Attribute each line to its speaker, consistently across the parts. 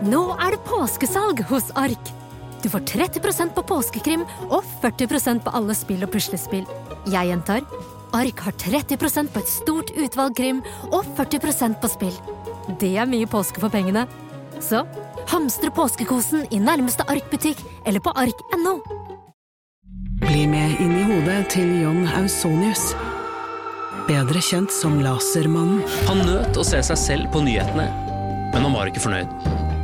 Speaker 1: Nå er det påskesalg hos Ark! Du får 30% på påskekrim og 40% på alle spill og puslespill. Jeg gjentar Ark har 30% på et stort utvalg krim og 40% på spill. Det er mye påske for pengene. Så hamstre påskekosen i nærmeste Ark-butikk eller på ark.no.
Speaker 2: Bli med inn i hodet til John Ausonius. Bedre kjent som Lasermannen.
Speaker 3: Han nøt å se seg selv på nyhetene, men han var ikke fornøyd.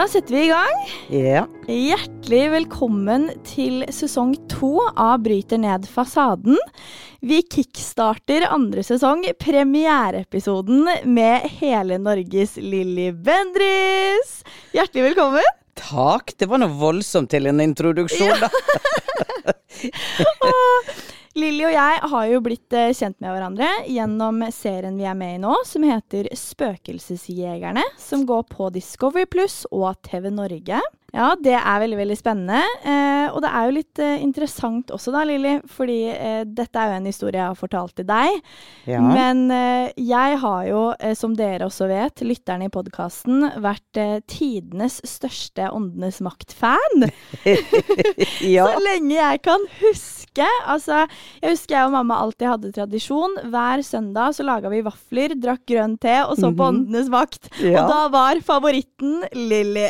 Speaker 4: Da setter vi i gang.
Speaker 5: Ja.
Speaker 4: Hjertelig velkommen til sesong to av Bryter ned fasaden. Vi kickstarter andre sesong, premiereepisoden med hele Norges Lilly Bendris. Hjertelig velkommen.
Speaker 5: Takk. Det var noe voldsomt til en introduksjon, ja. da.
Speaker 4: Lilly og jeg har jo blitt eh, kjent med hverandre gjennom serien vi er med i nå, som heter Spøkelsesjegerne, som går på Discovery Pluss og TV Norge. Ja, det er veldig, veldig spennende. Eh, og det er jo litt eh, interessant også da, Lilly, fordi eh, dette er jo en historie jeg har fortalt til deg.
Speaker 5: Ja.
Speaker 4: Men eh, jeg har jo, eh, som dere også vet, lytterne i podkasten, vært tidenes største Åndenes makt-fan.
Speaker 5: ja.
Speaker 4: Så lenge jeg kan huske. Altså, jeg husker jeg og mamma alltid hadde tradisjon. Hver søndag så laga vi vafler, drakk grønn te og så på
Speaker 5: Mhm.
Speaker 4: Åndenes vakt.
Speaker 5: Ja.
Speaker 4: Og da var favoritten Lilly.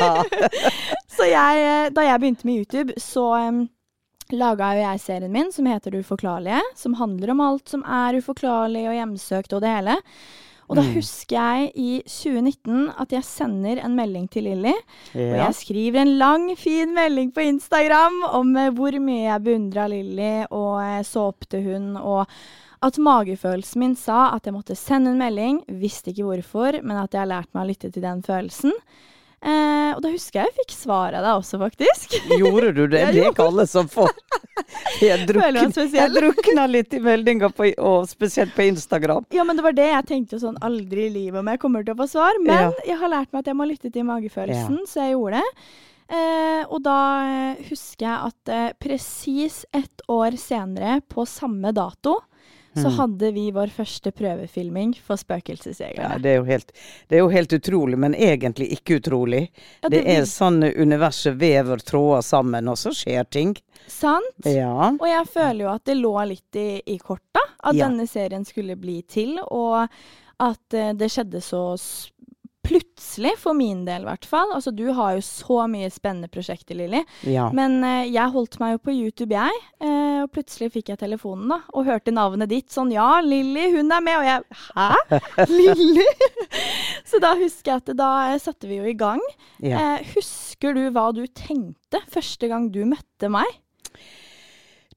Speaker 5: ja.
Speaker 4: Så jeg, eh, da jeg begynte med YouTube, så um, laga jo jeg serien min som heter Det uforklarlige. Som handler om alt som er uforklarlig og hjemsøkt og det hele. Og da
Speaker 5: Mm.
Speaker 4: husker jeg i 2019 at jeg sender en melding til Lilly. Og jeg skriver en lang, fin melding på Instagram om eh, hvor mye jeg beundra Lilly og eh, så opp til hun, og at magefølelsen min sa at jeg måtte sende en melding. Visste ikke hvorfor, men at jeg har lært meg å lytte til den følelsen. Eh, og da husker jeg jeg fikk svaret da også, faktisk.
Speaker 5: Gjorde du det? Det er ikke alle som får. Jeg, drukn, jeg drukna litt i meldinger, på, og spesielt på Instagram.
Speaker 4: Ja, men det var det jeg tenkte sånn aldri i livet om jeg kommer til å få svar. Men
Speaker 5: Ja.
Speaker 4: jeg har lært meg at jeg må lytte til magefølelsen, så jeg gjorde det. Eh, og da eh, husker jeg at eh, presis ett år senere, på samme dato, så
Speaker 5: Mm.
Speaker 4: hadde vi vår første prøvefilming for
Speaker 5: Ja, det, er helt, det er jo helt utrolig, men egentlig ikke utrolig.
Speaker 4: Ja,
Speaker 5: Det er
Speaker 4: vir-
Speaker 5: sånn universet vever tråder sammen, og så skjer ting.
Speaker 4: Sant?
Speaker 5: Ja.
Speaker 4: Og jeg føler jo at det lå litt i, i korta, at denne serien skulle bli til, og at eh, det skjedde så s plutselig, for min del i hvert fall. Altså, du har jo så mye spennende prosjekter, Lilly.
Speaker 5: ja.
Speaker 4: Men uh, jeg holdt meg jo på YouTube, jeg. Uh, og plutselig fikk jeg telefonen da, og hørte navnet ditt sånn Ja, Lilly, hun er med. Og jeg Hæ? Lilly? Så da husker jeg at da eh, satte vi jo i gang.
Speaker 5: ja.
Speaker 4: Uh, husker du hva du tenkte første gang du møtte meg?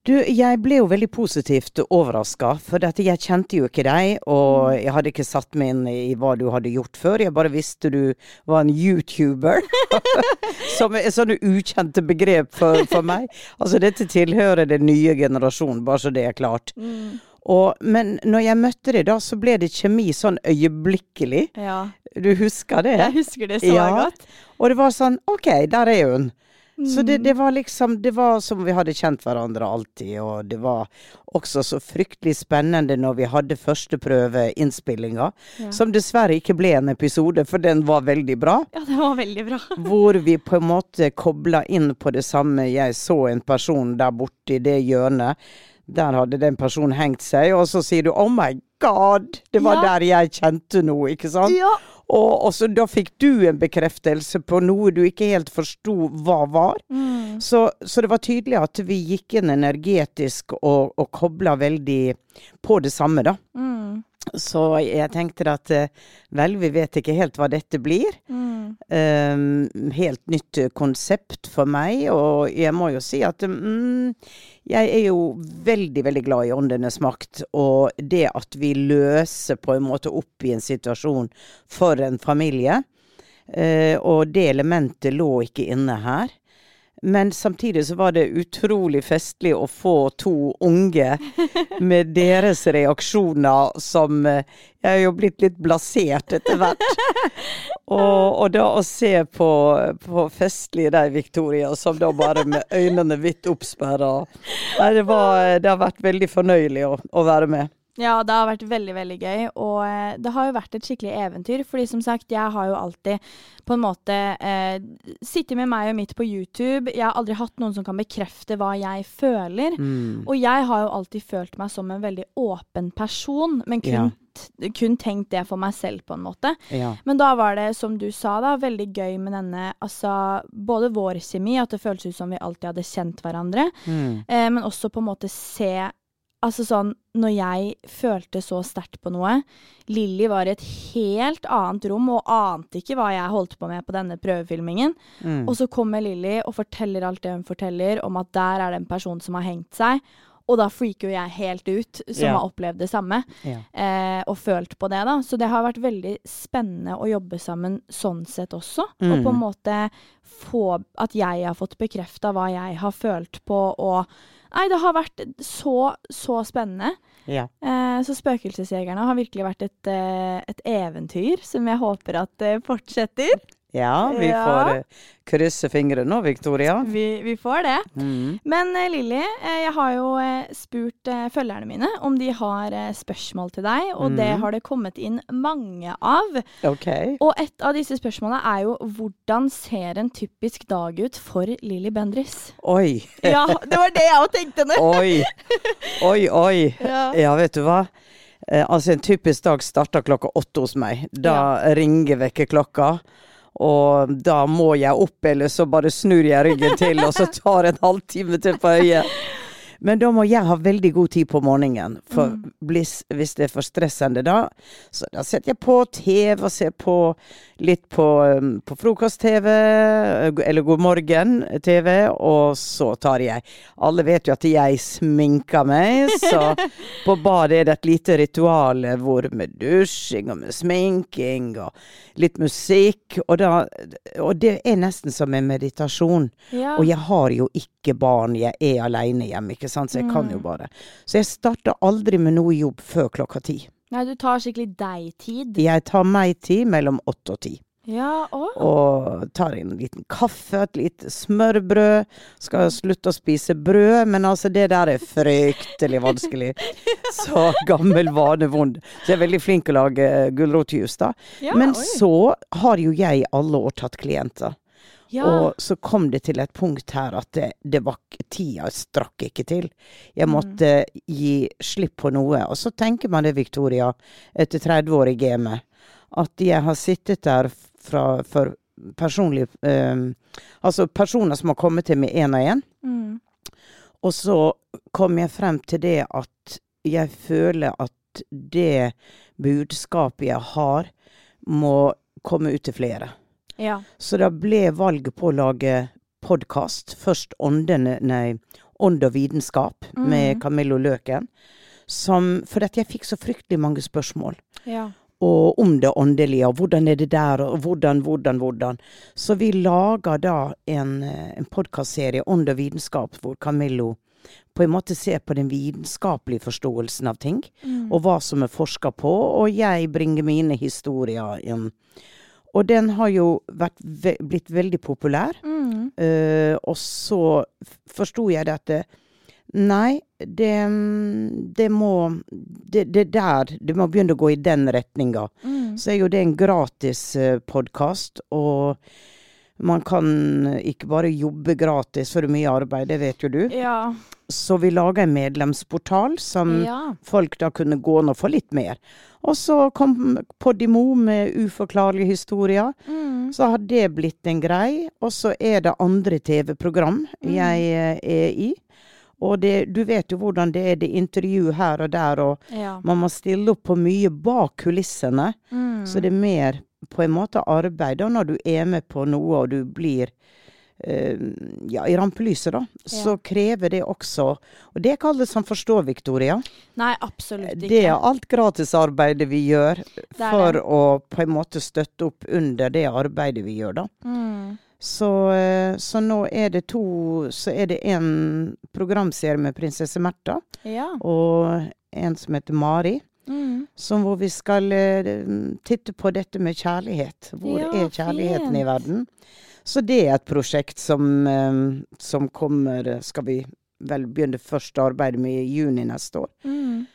Speaker 5: Du, jeg ble jo veldig positivt overraska, for dette, jeg kjente jo ikke deg, og jeg hadde ikke satt meg inn i hva du hadde gjort før. Jeg bare visste du var en YouTuber. Som er sånne ukjente begrep for, for meg. Altså, dette tilhører den nye generasjonen, bare så det er klart. Og, men når jeg møtte deg da, så ble det kjemi sånn øyeblikkelig.
Speaker 4: Ja,
Speaker 5: Du husker det?
Speaker 4: jeg husker det så
Speaker 5: Ja.
Speaker 4: godt.
Speaker 5: Og det var sånn, ok, der er hun. Så det,
Speaker 4: Mm.
Speaker 5: det var liksom Det var som vi hadde kjent hverandre alltid, og det var også så fryktelig spennende når vi hadde første prøveinnspillinga,
Speaker 4: Ja.
Speaker 5: som dessverre ikke ble en episode, for den var veldig bra.
Speaker 4: Ja, det var veldig bra.
Speaker 5: Hvor vi på en måte kobla inn på det samme. Jeg så en person der borte i det hjørnet. Der hadde den personen hengt seg, og så sier du 'oh my god'. Det var
Speaker 4: Ja.
Speaker 5: der jeg kjente noe, ikke sant?
Speaker 4: Ja.
Speaker 5: Og, og så da fikk du en bekreftelse på noe du ikke helt forsto hva var.
Speaker 4: Mm.
Speaker 5: Så, så det var tydelig at vi gikk inn energetisk og, og kobla veldig på det samme, da.
Speaker 4: Mm.
Speaker 5: Så jeg tenkte at eh, vel, vi vet ikke helt hva dette blir.
Speaker 4: Mm.
Speaker 5: Um, helt nytt konsept for meg, og jeg må jo si at mm, jeg er jo veldig, veldig glad i åndenes makt, og det at vi løser på en måte opp i en situasjon for en familie, Uh, og det elementet lå ikke inne her. Men samtidig så var det utrolig festlig å få to unge med deres reaksjoner som eh, Jeg er jo blitt litt blasert etter hvert. Og, og da å se på, på festlige deg, Victoria, som da bare med øynene vidt oppsperra det, det har vært veldig fornøyelig å, å være med.
Speaker 4: Ja, det har vært veldig, veldig gøy. Og eh, det har jo vært et skikkelig eventyr. Fordi som sagt, jeg har jo alltid på en måte eh, sittet med meg og mitt på YouTube. Jeg har aldri hatt noen som kan bekrefte hva jeg føler.
Speaker 5: Mm.
Speaker 4: Og jeg har jo alltid følt meg som en veldig åpen person, men kun,
Speaker 5: Ja.
Speaker 4: kun tenkt det for meg selv, på en måte.
Speaker 5: Ja.
Speaker 4: Men da var det, som du sa, da, veldig gøy med denne Altså både vår kjemi, at det føltes ut som vi alltid hadde kjent hverandre,
Speaker 5: Mm.
Speaker 4: eh, men også på en måte se Altså sånn, når jeg følte så sterkt på noe Lilly var i et helt annet rom og ante ikke hva jeg holdt på med på denne prøvefilmingen.
Speaker 5: Mm.
Speaker 4: Og så kommer Lilly og forteller alt det hun forteller om at der er det en person som har hengt seg. Og da freaker jo jeg helt ut, som
Speaker 5: yeah.
Speaker 4: har opplevd det samme.
Speaker 5: yeah.
Speaker 4: Eh, og følt på det, da. Så det har vært veldig spennende å jobbe sammen sånn sett også. Og
Speaker 5: Mm.
Speaker 4: på en måte få At jeg har fått bekrefta hva jeg har følt på, og Nei, det har vært så, så spennende.
Speaker 5: ja.
Speaker 4: Eh, så Spøkelsesjegerne har virkelig vært et, eh, et eventyr som jeg håper at eh, fortsetter.
Speaker 5: Ja, vi
Speaker 4: Ja.
Speaker 5: får eh, krysse fingre nå, Victoria.
Speaker 4: Vi, vi får det.
Speaker 5: Mm.
Speaker 4: Men eh, Lilly, eh, jeg har jo spurt følgerne mine om de har spørsmål til deg, og det
Speaker 5: Mhm.
Speaker 4: har det kommet inn mange av.
Speaker 5: Okay.
Speaker 4: Og et av disse spørsmålene er jo hvordan ser en typisk dag ut for Lilly Bendriss?
Speaker 5: Oi.
Speaker 4: Ja, det var det jeg òg tenkte nå.
Speaker 5: Oi. Oi, oi.
Speaker 4: Ja.
Speaker 5: Ja, vet du hva? Altså, en typisk dag starter klokka åtte hos meg. Da ringer vekkerklokka. Og da må jeg opp, eller så bare snur jeg ryggen til, og så tar det en halvtime til på øyet. Men da må jeg ha veldig god tid på morgenen. For hvis, hvis det er for stressende da, så da setter jeg på TV og ser på litt på, um, på frokost-TV, eller God morgen-TV, og så tar jeg Alle vet jo at jeg sminker meg, så på badet er det et lite ritual hvor med dusjing og med sminking og litt musikk, og, da, og det er nesten som en meditasjon.
Speaker 4: Ja.
Speaker 5: Og jeg har jo ikke barn, jeg er alene hjemme, ikke sant, så jeg kan jo bare. Så jeg starter aldri med noe jobb før klokka ti.
Speaker 4: Nei, du tar skikkelig deg-tid.
Speaker 5: Jeg tar meg tid mellom åtte og ti.
Speaker 4: Ja, og?
Speaker 5: Og tar en liten kaffe, et lite smørbrød. Skal slutte å spise brød, men altså det der er fryktelig vanskelig. Så gammel vane vond. Så jeg er veldig flink til å lage gulrotjuice, da.
Speaker 4: Ja,
Speaker 5: men
Speaker 4: oi.
Speaker 5: så har jo jeg i alle år tatt klienter.
Speaker 4: Ja.
Speaker 5: Og så kom det til et punkt her at det, det var Tida strakk ikke til. Jeg
Speaker 4: Mm.
Speaker 5: måtte gi slipp på noe. Og så tenker man det, Victoria, etter 30 år i gamet, at jeg har sittet der fra, for personlig um, Altså personer som har kommet til meg én og én.
Speaker 4: Mm.
Speaker 5: Og så kom jeg frem til det at jeg føler at det budskapet jeg har, må komme ut til flere.
Speaker 4: Ja.
Speaker 5: Så da ble valget på å lage podkast. Først Ånden, nei, Ånd og vitenskap med
Speaker 4: Mhm.
Speaker 5: Camillo Løken. Som, for jeg fikk så fryktelig mange spørsmål.
Speaker 4: Ja.
Speaker 5: Om det åndelige, og hvordan er det der, og hvordan, hvordan, hvordan. Så vi laga da en, en podkastserie, Ånd og vitenskap, hvor Camillo på en måte ser på den vitenskapelige forståelsen av ting,
Speaker 4: Mm.
Speaker 5: og hva som er forska på, og jeg bringer mine historier inn. Og den har jo vært ve blitt veldig populær.
Speaker 4: Mm.
Speaker 5: Uh, og så forsto jeg det at det, Nei, det, det må det, det der Det må begynne å gå i den retninga.
Speaker 4: Mm.
Speaker 5: Så er jo det en gratis uh, podkast, og man kan ikke bare jobbe gratis for det er mye arbeid, det vet jo du.
Speaker 4: Ja.
Speaker 5: Så vi laga en medlemsportal som
Speaker 4: ja.
Speaker 5: folk da kunne gå inn og få litt mer. Og så kom Podimo med uforklarlige historier.
Speaker 4: Mm.
Speaker 5: Så har det blitt en grei. Og så er det andre TV-program
Speaker 4: Mm.
Speaker 5: jeg eh, er i. Og det, du vet jo hvordan det er, det er intervju her og der, og
Speaker 4: ja.
Speaker 5: man må stille opp på mye bak kulissene.
Speaker 4: Mm.
Speaker 5: Så det er mer på en måte arbeid da, når du er med på noe og du blir ja, i rampelyset, da. Så
Speaker 4: Ja.
Speaker 5: krever det også Og det er ikke alle som forstår, Victoria.
Speaker 4: Nei, absolutt ikke.
Speaker 5: Det er alt gratisarbeidet vi gjør for
Speaker 4: det.
Speaker 5: å på en måte støtte opp under det arbeidet vi gjør, da.
Speaker 4: Mm.
Speaker 5: Så, eh, så nå er det to Så er det en programserie med prinsesse Märtha
Speaker 4: Ja.
Speaker 5: og en som heter Mari.
Speaker 4: Mm.
Speaker 5: Som hvor vi skal eh, titte på dette med kjærlighet. Hvor
Speaker 4: Ja,
Speaker 5: er kjærligheten i verden? Så det er et prosjekt som, eh, som kommer eh, Skal vi vel begynne første arbeidet med i juni neste år.
Speaker 4: Mm.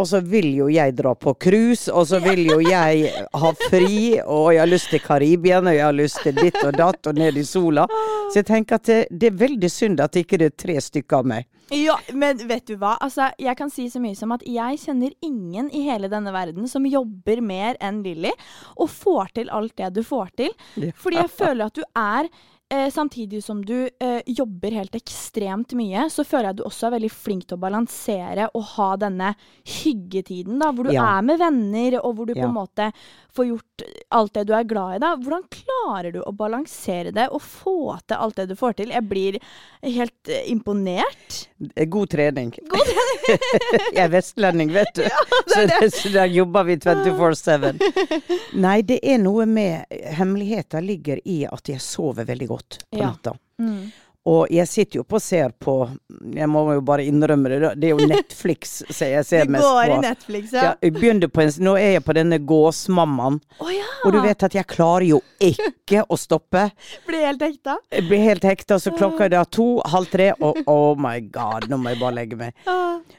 Speaker 5: Og så vil jo jeg dra på cruise, og så vil jo jeg ha fri, og jeg har lyst til Karibien, og jeg har lyst til ditt og datt, og ned i sola. Så jeg tenker at det, det er veldig synd at ikke det er tre stykker av meg.
Speaker 4: Ja, men vet du hva? Altså, jeg kan si så mye som at jeg kjenner ingen i hele denne verden som jobber mer enn Lilly, og får til alt det du får til. Fordi jeg føler at du er eh, Samtidig som du eh, jobber helt ekstremt mye, så føler jeg at du også er veldig flink til å balansere og ha denne hyggetiden, da, hvor du
Speaker 5: Ja.
Speaker 4: er med venner, og hvor du på en måte får gjort alt det du er glad i. da. Hvordan klarer du å balansere det og få til alt det du får til? Jeg blir helt eh, imponert.
Speaker 5: Eh, God trening. jeg er vestlending, vet du. så, det, så der jobber vi 24-7. Nei, det er noe med Hemmeligheten ligger i at jeg sover veldig godt på
Speaker 4: Ja.
Speaker 5: natta.
Speaker 4: Mm.
Speaker 5: Og jeg sitter jo på og ser på Jeg må jo bare innrømme det, det er jo Netflix som jeg ser
Speaker 4: Du går i Netflix,
Speaker 5: Ja,
Speaker 4: ja.
Speaker 5: jeg på en, nå er jeg på denne Gåsmammaen,
Speaker 4: Oh, ja!
Speaker 5: og du vet at jeg klarer jo ikke å stoppe.
Speaker 4: Blir helt hekta.
Speaker 5: Jeg blir helt hekta, så klokka er da to, halv tre, og oh my god, nå må jeg bare legge meg.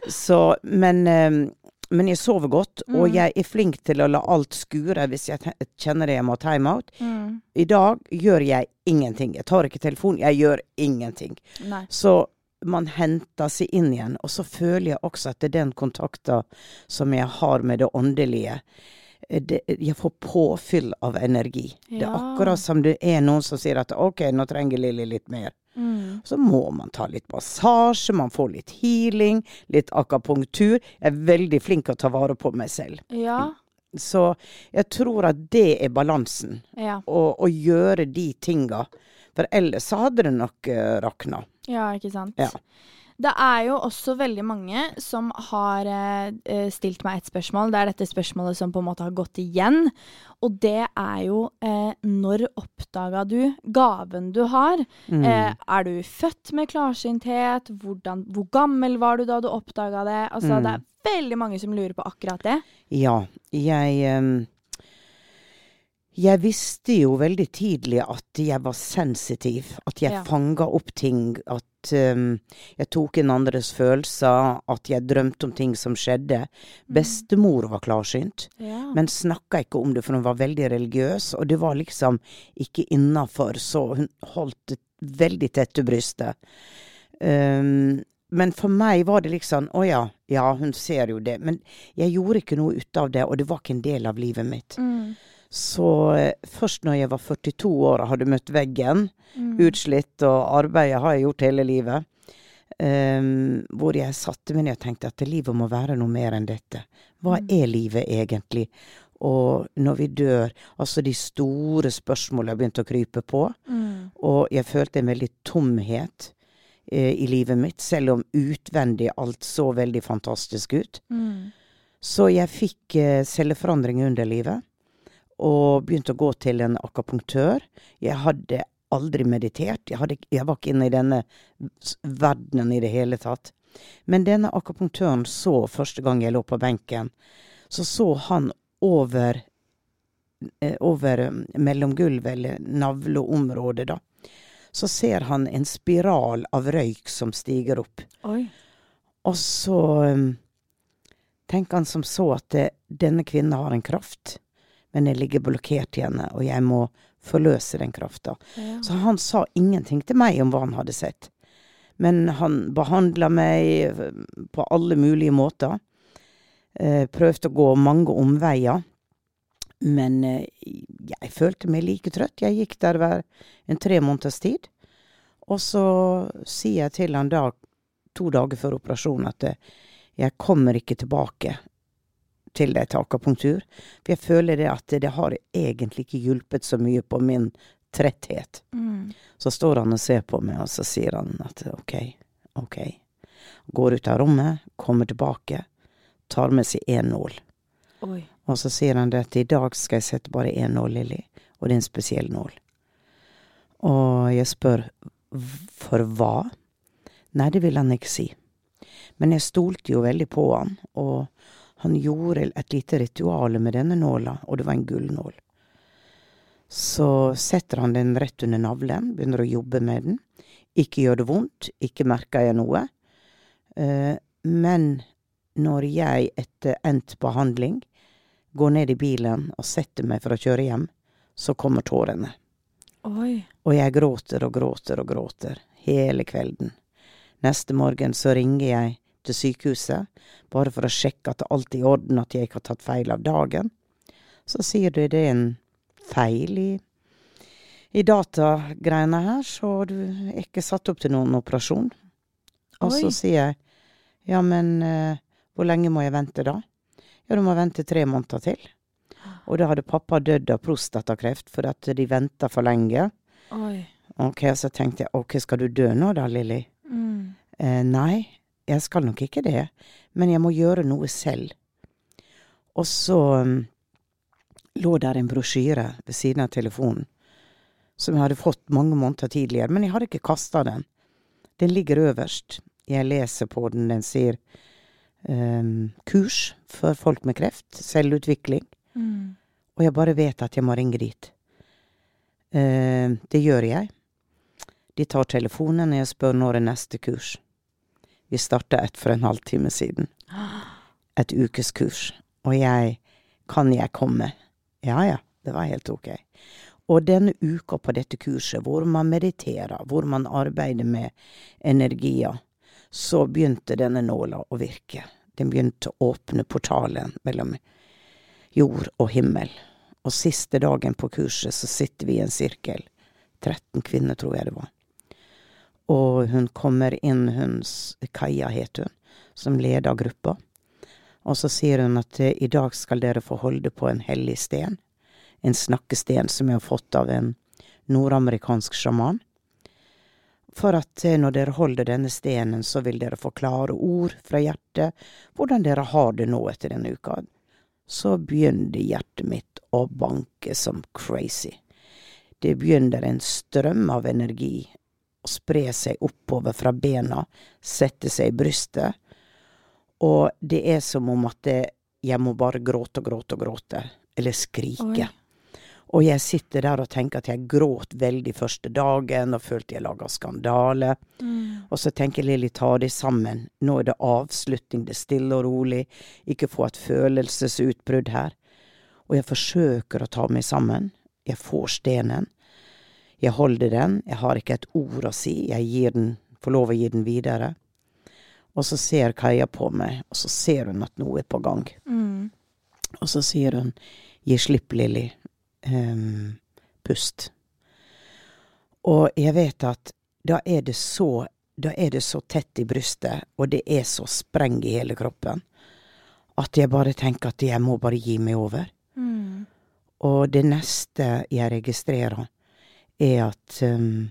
Speaker 5: Så, men, eh, men jeg sover godt, og
Speaker 4: Mm.
Speaker 5: jeg er flink til å la alt skure hvis jeg kjenner det jeg må ha timeout.
Speaker 4: Mm.
Speaker 5: I dag gjør jeg ingenting. Jeg tar ikke telefonen, jeg gjør ingenting.
Speaker 4: Nei.
Speaker 5: Så man henter seg inn igjen, og så føler jeg også at det er den kontakten som jeg har med det åndelige. Eh, Det, jeg får påfyll av energi. Det er akkurat som det er noen som sier at ok, nå trenger Lilly litt mer.
Speaker 4: Mm.
Speaker 5: Så må man ta litt massasje, man får litt healing, litt akupunktur. Jeg er veldig flink til å ta vare på meg selv.
Speaker 4: Ja.
Speaker 5: Så jeg tror at det er balansen.
Speaker 4: Ja.
Speaker 5: Å, å gjøre de tinga. For ellers hadde det nok uh, rakna.
Speaker 4: ja, ikke sant.
Speaker 5: Ja.
Speaker 4: Det er jo også veldig mange som har eh, eh, stilt meg et spørsmål. Det er dette spørsmålet som på en måte har gått igjen. Og det er jo eh, når oppdaga du gaven du har?
Speaker 5: Mm.
Speaker 4: Eh, er du født med klarsynthet? Hvordan, hvor gammel var du da du oppdaga det? Altså,
Speaker 5: Mm.
Speaker 4: Det er veldig mange som lurer på akkurat det.
Speaker 5: Ja, jeg um Jeg visste jo veldig tidlig at jeg var sensitiv. At jeg
Speaker 4: Ja.
Speaker 5: fanga opp ting. At ehm, jeg tok inn andres følelser. At jeg drømte om ting som skjedde. Bestemor var klarsynt,
Speaker 4: Ja.
Speaker 5: men snakka ikke om det, for hun var veldig religiøs. Og det var liksom ikke innafor, så hun holdt det veldig tett til brystet. Um, men for meg var det liksom Å ja, ja, hun ser jo det. Men jeg gjorde ikke noe ut av det, og det var ikke en del av livet mitt.
Speaker 4: Mm.
Speaker 5: Så eh, først når jeg var 42 år og hadde møtt veggen,
Speaker 4: Mm.
Speaker 5: utslitt, og arbeidet har jeg gjort hele livet, um, hvor jeg satte meg ned og tenkte at livet må være noe mer enn dette. Hva
Speaker 4: Mm.
Speaker 5: er livet egentlig? Og når vi dør, altså de store spørsmålene har begynt å krype på.
Speaker 4: Mm.
Speaker 5: Og jeg følte en veldig tomhet eh, i livet mitt, selv om utvendig alt så veldig fantastisk ut.
Speaker 4: Mm.
Speaker 5: Så jeg fikk eh, celleforandring under underlivet, og begynte å gå til en akupunktør. Jeg hadde aldri meditert, jeg, hadde, jeg var ikke inne i denne verdenen i det hele tatt. Men denne akupunktøren så første gang jeg lå på benken, så så han over eh, over eh, mellomgulvet, eller navleområdet, da. Så ser han en spiral av røyk som stiger opp.
Speaker 4: Oi.
Speaker 5: Og så um, tenker han som så at det, denne kvinnen har en kraft, men jeg ligger blokkert i henne, og jeg må forløse den krafta.
Speaker 4: Ja.
Speaker 5: Så han sa ingenting til meg om hva han hadde sett. Men han behandla meg eh, på alle mulige måter. Eh, prøvde å gå mange omveier. Men eh, jeg følte meg like trøtt. Jeg gikk der hver en tre måneders tid. Og så sier jeg til han da, to dager før operasjonen, at jeg kommer ikke tilbake til deg til akupunktur. For jeg føler det at det har egentlig ikke hjulpet så mye på min tretthet.
Speaker 4: Mm.
Speaker 5: Så står han og ser på meg, og så sier han at ok, ok. Går ut av rommet, kommer tilbake, tar med seg én nål.
Speaker 4: Oi.
Speaker 5: Og så sier han det at i dag skal jeg sette bare én nål, Lilly, og det er en spesiell nål. Og jeg spør for hva? Nei, det vil han ikke si. Men jeg stolte jo veldig på han, og han gjorde et lite ritual med denne nåla, og det var en gullnål. Så setter han den rett under navlen, begynner å jobbe med den. Ikke gjør det vondt, ikke merker jeg noe. Eh, men når jeg etter endt behandling går ned i bilen og setter meg for å kjøre hjem, så kommer tårene.
Speaker 4: Oi.
Speaker 5: Og jeg gråter og gråter og gråter hele kvelden. Neste morgen så ringer jeg til sykehuset, bare for å sjekke at alt er i orden, at jeg ikke har tatt feil av dagen. Så sier de det er en feil i, i datagreiene her, så du er ikke satt opp til noen operasjon. Og så sier jeg ja, men uh, hvor lenge må jeg vente da? Ja, du må vente tre måneder til. Og da hadde pappa dødd av prostatakreft for at de venta for lenge.
Speaker 4: Oi.
Speaker 5: Ok, og så tenkte jeg ok, skal du dø nå da, Lilly?
Speaker 4: Mm.
Speaker 5: Eh, nei, jeg skal nok ikke det, men jeg må gjøre noe selv. Og så mm, lå der en brosjyre ved siden av telefonen, som jeg hadde fått mange måneder tidligere, men jeg hadde ikke kasta den. Den ligger øverst. Jeg leser på den, den sier um, kurs for folk med kreft, selvutvikling.
Speaker 4: Mm.
Speaker 5: Og jeg bare vet at jeg må ringe dit. Uh, det gjør jeg. De tar telefonen, og jeg spør når er neste kurs. Vi starta et for en halvtime siden. Et ukeskurs. Og jeg Kan jeg komme? Ja ja, det var helt ok. Og denne uka på dette kurset, hvor man mediterer, hvor man arbeider med energier, så begynte denne nåla å virke. Den begynte å åpne portalen mellom jord og himmel. Og siste dagen på kurset så sitter vi i en sirkel. 13 kvinner, tror jeg det var. Og hun kommer inn, hun Kaja heter hun, som leder gruppa. Og så sier hun at eh, i dag skal dere få holde på en hellig sten. En snakkesten som jeg har fått av en nordamerikansk sjaman. For at eh, når dere holder denne stenen, så vil dere få klare ord fra hjertet, hvordan dere har det nå etter denne uka så begynner hjertet mitt å banke som crazy. Det begynner en strøm av energi spre seg oppover fra bena, sette seg i brystet, og det er som om at det, jeg må bare gråte og gråte og gråte, eller skrike.
Speaker 4: Oi.
Speaker 5: Og jeg sitter der og tenker at jeg gråt veldig første dagen, og følte jeg laga skandale.
Speaker 4: Mm.
Speaker 5: Og så tenker Lilly, ta det sammen. Nå er det avslutning, det er stille og rolig. Ikke få et følelsesutbrudd her. Og jeg forsøker å ta meg sammen. Jeg får stenen. Jeg holder den. Jeg har ikke et ord å si. Jeg gir den, får lov å gi den videre. Og så ser Kaja på meg, og så ser hun at noe er på gang.
Speaker 4: Mm.
Speaker 5: Og så sier hun, gi slipp, Lilly. um, pust. Og jeg vet at da er det så da er det så tett i brystet, og det er så spreng i hele kroppen, at jeg bare tenker at jeg må bare gi meg over.
Speaker 4: Mm.
Speaker 5: Og det neste jeg registrerer, er at um,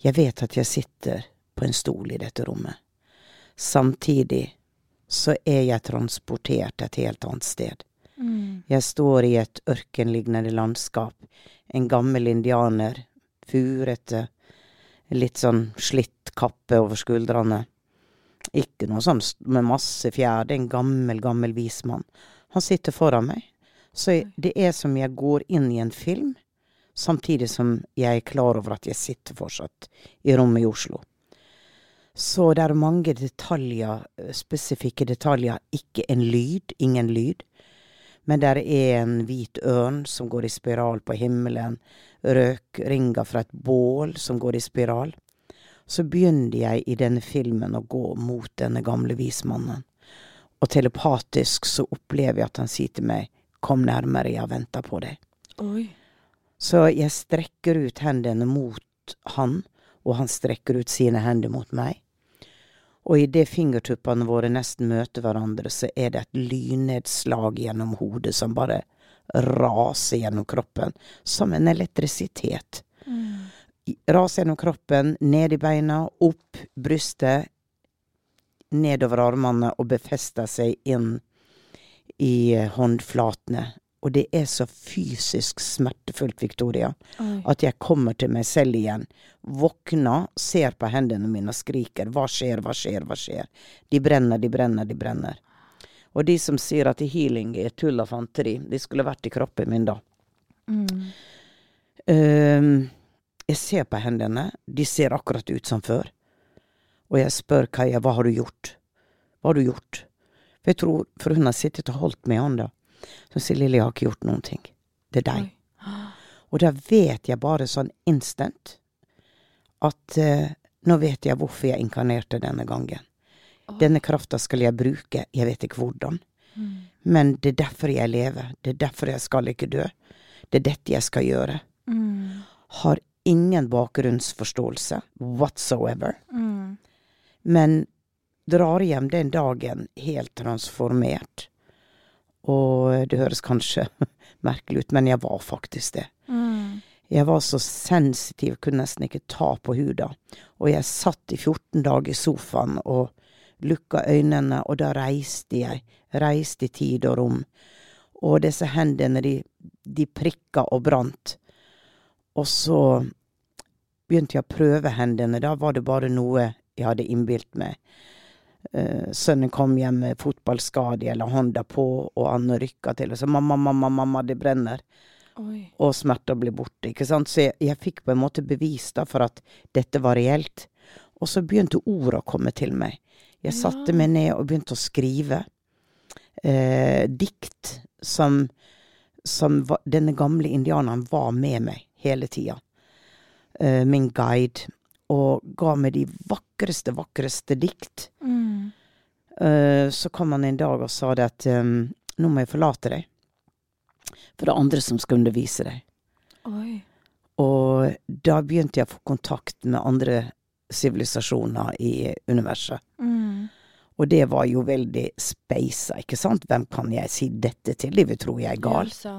Speaker 5: jeg vet at jeg sitter på en stol i dette rommet. Samtidig så er jeg transportert et helt annet sted.
Speaker 4: Mm.
Speaker 5: Jeg står i et ørkenlignende landskap. En gammel indianer, furete, litt sånn slitt kappe over skuldrene. Ikke noe sånn med masse fjær, det er en gammel, gammel vismann. Han sitter foran meg. Så det er som jeg går inn i en film, samtidig som jeg er klar over at jeg sitter fortsatt i rommet i Oslo. Så det er mange detaljer, eh, spesifikke detaljer. Ikke en lyd, ingen lyd. Men der er en hvit ørn som går i spiral på himmelen, røkringer fra et bål som går i spiral. Så begynner jeg i denne filmen å gå mot denne gamle vismannen. Og telepatisk så opplever jeg at han sier til meg, kom nærmere, jeg venta på deg.
Speaker 4: Oi.
Speaker 5: Så jeg strekker ut hendene mot han, og han strekker ut sine hender mot meg. Og idet fingertuppene våre nesten møter hverandre, så er det et lynnedslag gjennom hodet som bare raser gjennom kroppen, som en elektrisitet. Mm. Raser gjennom kroppen, ned i beina, opp brystet, nedover armene og befester seg inn i håndflatene. Og det er så fysisk smertefullt, Victoria,
Speaker 4: Oi.
Speaker 5: at jeg kommer til meg selv igjen. Våkner, ser på hendene mine og skriker 'hva skjer, hva skjer, hva skjer'? De brenner, de brenner, de brenner. Og de som sier at healing er tull og fanteri, de skulle vært i kroppen min da.
Speaker 4: Mm.
Speaker 5: Um, jeg ser på hendene, de ser akkurat ut som før. Og jeg spør Kaja, hva har du gjort? Hva har du gjort? For jeg tror, for hun har sittet og holdt meg i hånda. Så sier Lilly, jeg har ikke gjort noen ting. Det er deg. Og da vet jeg bare sånn instant at eh, nå vet jeg hvorfor jeg inkarnerte denne gangen. Denne krafta skal jeg bruke, jeg vet ikke hvordan. Men det er derfor jeg lever, det er derfor jeg skal ikke dø. Det er dette jeg skal gjøre.
Speaker 4: Mm.
Speaker 5: Har ingen bakgrunnsforståelse whatsoever.
Speaker 4: Mm.
Speaker 5: Men drar hjem den dagen helt transformert. Og det høres kanskje merkelig ut, men jeg var faktisk det.
Speaker 4: Mm.
Speaker 5: Jeg var så sensitiv, kunne nesten ikke ta på huda. Og jeg satt i 14 dager i sofaen og lukka øynene, og da reiste jeg. Reiste i tid og rom. Og disse hendene, de, de prikka og brant. Og så begynte jeg å prøve hendene. Da var det bare noe jeg hadde innbilt meg. Eh, sønnen kom hjem med fotballskade, eller hånda på, og Anne rykka til og sa 'mamma, mamma, mamma, det brenner'
Speaker 4: Oi.
Speaker 5: og smerter ble borte. ikke sant? Så jeg, jeg fikk på en måte bevis da for at dette var reelt. Og så begynte orda å komme til meg. Jeg satte meg ned og begynte å skrive eh, dikt som, som var, denne gamle indianeren var med meg hele tida. Eh, min guide. Og ga meg de vakreste, vakreste dikt.
Speaker 4: Mm.
Speaker 5: Eh, så kom han en dag og sa det at um, nå må jeg forlate deg. For det er andre som skal undervise deg.
Speaker 4: Oi.
Speaker 5: Og da begynte jeg å få kontakt med andre sivilisasjoner i universet.
Speaker 4: Mm.
Speaker 5: Og det var jo veldig speisa, ikke sant? Hvem kan jeg si dette til? De vil tro jeg er gal.
Speaker 4: Ja.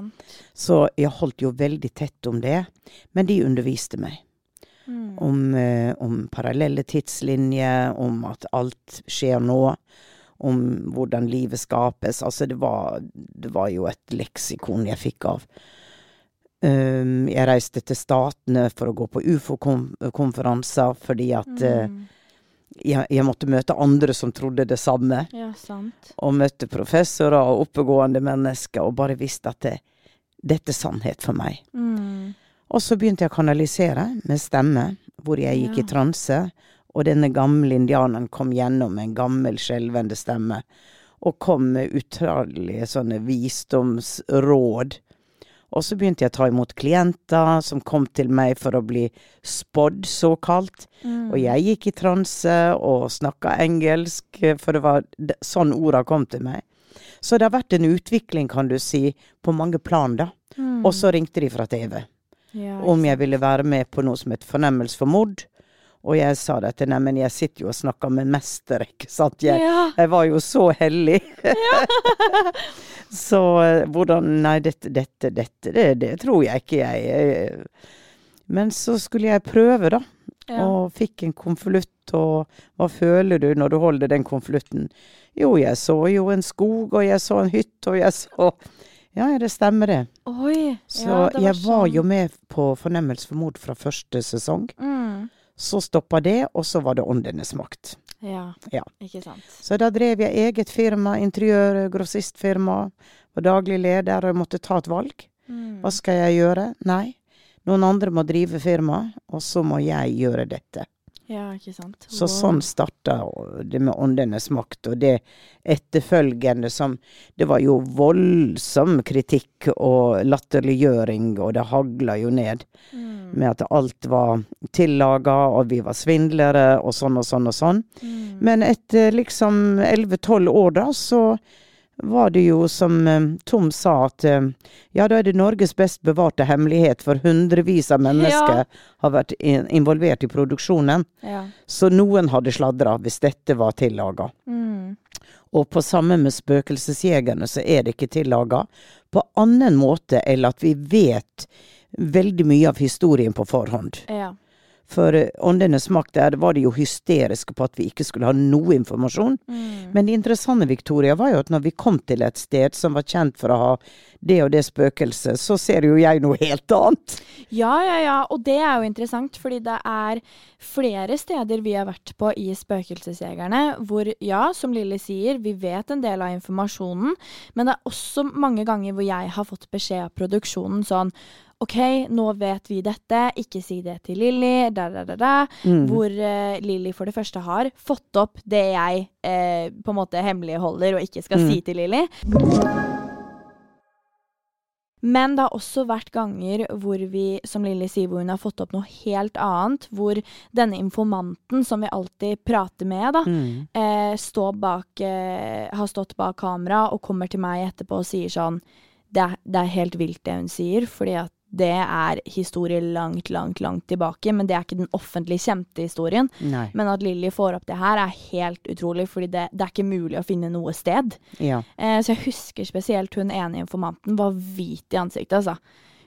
Speaker 5: Så jeg holdt jo veldig tett om det. Men de underviste meg.
Speaker 4: Mm.
Speaker 5: Om, eh, om parallelle tidslinjer, om at alt skjer nå. Om hvordan livet skapes. Altså, det var, det var jo et leksikon jeg fikk av. Um, jeg reiste til Statene for å gå på ufo-konferanser fordi at
Speaker 4: mm.
Speaker 5: uh, jeg, jeg måtte møte andre som trodde det samme.
Speaker 4: Ja, sant.
Speaker 5: Og møtte professorer og oppegående mennesker og bare visste at det, dette er sannhet for meg.
Speaker 4: Mm.
Speaker 5: Og så begynte jeg å kanalisere med stemme, hvor jeg gikk
Speaker 4: Ja.
Speaker 5: i transe. Og denne gamle indianeren kom gjennom med en gammel, skjelvende stemme. Og kom med utallige sånne visdomsråd. Og så begynte jeg å ta imot klienter som kom til meg for å bli spådd, såkalt.
Speaker 4: Mm.
Speaker 5: Og jeg gikk i transe og snakka engelsk, for det var sånn orda kom til meg. Så det har vært en utvikling, kan du si, på mange plan, da.
Speaker 4: Mm.
Speaker 5: Og så ringte de fra TV
Speaker 4: ja,
Speaker 5: om jeg ville være med på noe som het Fornemmelse for mord. Og jeg sa det til neimen, jeg sitter jo og snakker med mester, ikke sant. Jeg,
Speaker 4: Ja.
Speaker 5: jeg var jo så hellig. så eh, hvordan Nei, dette, dette, dette, det, det tror jeg ikke jeg eh. Men så skulle jeg prøve, da.
Speaker 4: Ja.
Speaker 5: Og fikk en konvolutt, og hva føler du når du holder den konvolutten? Jo, jeg så jo en skog, og jeg så en hytte, og jeg så Ja, det stemmer det.
Speaker 4: Oi.
Speaker 5: Så
Speaker 4: ja, det
Speaker 5: jeg var
Speaker 4: sånn.
Speaker 5: jo med på Fornemmelse for mord fra første sesong.
Speaker 4: mm.
Speaker 5: Så stoppa det, og så var det Åndenes makt.
Speaker 4: Ja.
Speaker 5: Ja.
Speaker 4: Ikke sant.
Speaker 5: Så da drev jeg eget firma, interiør, grossistfirma. Var daglig leder, og jeg måtte ta et valg.
Speaker 4: Mm.
Speaker 5: Hva skal jeg gjøre? Nei, noen andre må drive firma, og så må jeg gjøre dette.
Speaker 4: Ja, ikke sant.
Speaker 5: Så
Speaker 4: Wow.
Speaker 5: sånn starta det med Åndenes makt, og det etterfølgende som Det var jo voldsom kritikk og latterliggjøring, og det hagla jo ned
Speaker 4: Mm.
Speaker 5: med at alt var tillaga, og vi var svindlere, og sånn og sånn og sånn.
Speaker 4: Mm.
Speaker 5: Men etter liksom 11-12 år da, så var det jo som eh, Tom sa, at eh, ja, da er det Norges best bevarte hemmelighet, for hundrevis av mennesker har vært in involvert i produksjonen.
Speaker 4: Ja.
Speaker 5: Så noen hadde sladra hvis dette var tillaga.
Speaker 4: Mm.
Speaker 5: Og på samme med Spøkelsesjegerne så er det ikke tillaga på annen måte enn at vi vet veldig mye av historien på forhånd.
Speaker 4: Ja.
Speaker 5: For eh, Åndenes makt der var de jo hysteriske på at vi ikke skulle ha noe informasjon.
Speaker 4: Mm.
Speaker 5: Men det interessante, Victoria, var jo at når vi kom til et sted som var kjent for å ha det og det spøkelset, så ser jo jeg noe helt annet.
Speaker 4: Ja, ja, ja. Og det er jo interessant, fordi det er flere steder vi har vært på i Spøkelsesjegerne hvor, ja, som Lilly sier, vi vet en del av informasjonen, men det er også mange ganger hvor jeg har fått beskjed av produksjonen sånn OK, nå vet vi dette, ikke si det til Lilly, da, da, da, da.
Speaker 5: Mm.
Speaker 4: Hvor uh, Lilly for det første har fått opp det jeg eh, på en måte hemmeligholder og ikke skal
Speaker 5: Mm.
Speaker 4: si til Lilly. Men det har også vært ganger hvor vi, som Lilly sier, hvor hun har fått opp noe helt annet. Hvor denne informanten som vi alltid prater med, da,
Speaker 5: Mm.
Speaker 4: eh, står bak, eh, har stått bak kamera og kommer til meg etterpå og sier sånn det er, det er helt vilt det hun sier, fordi at det er historie langt, langt, langt tilbake. Men det er ikke den offentlig kjente historien.
Speaker 5: Nei.
Speaker 4: Men at Lilly får opp det her, er helt utrolig, fordi det, det er ikke mulig å finne noe sted.
Speaker 5: Ja.
Speaker 4: Eh, så jeg husker spesielt hun ene informanten var hvit i ansiktet, altså.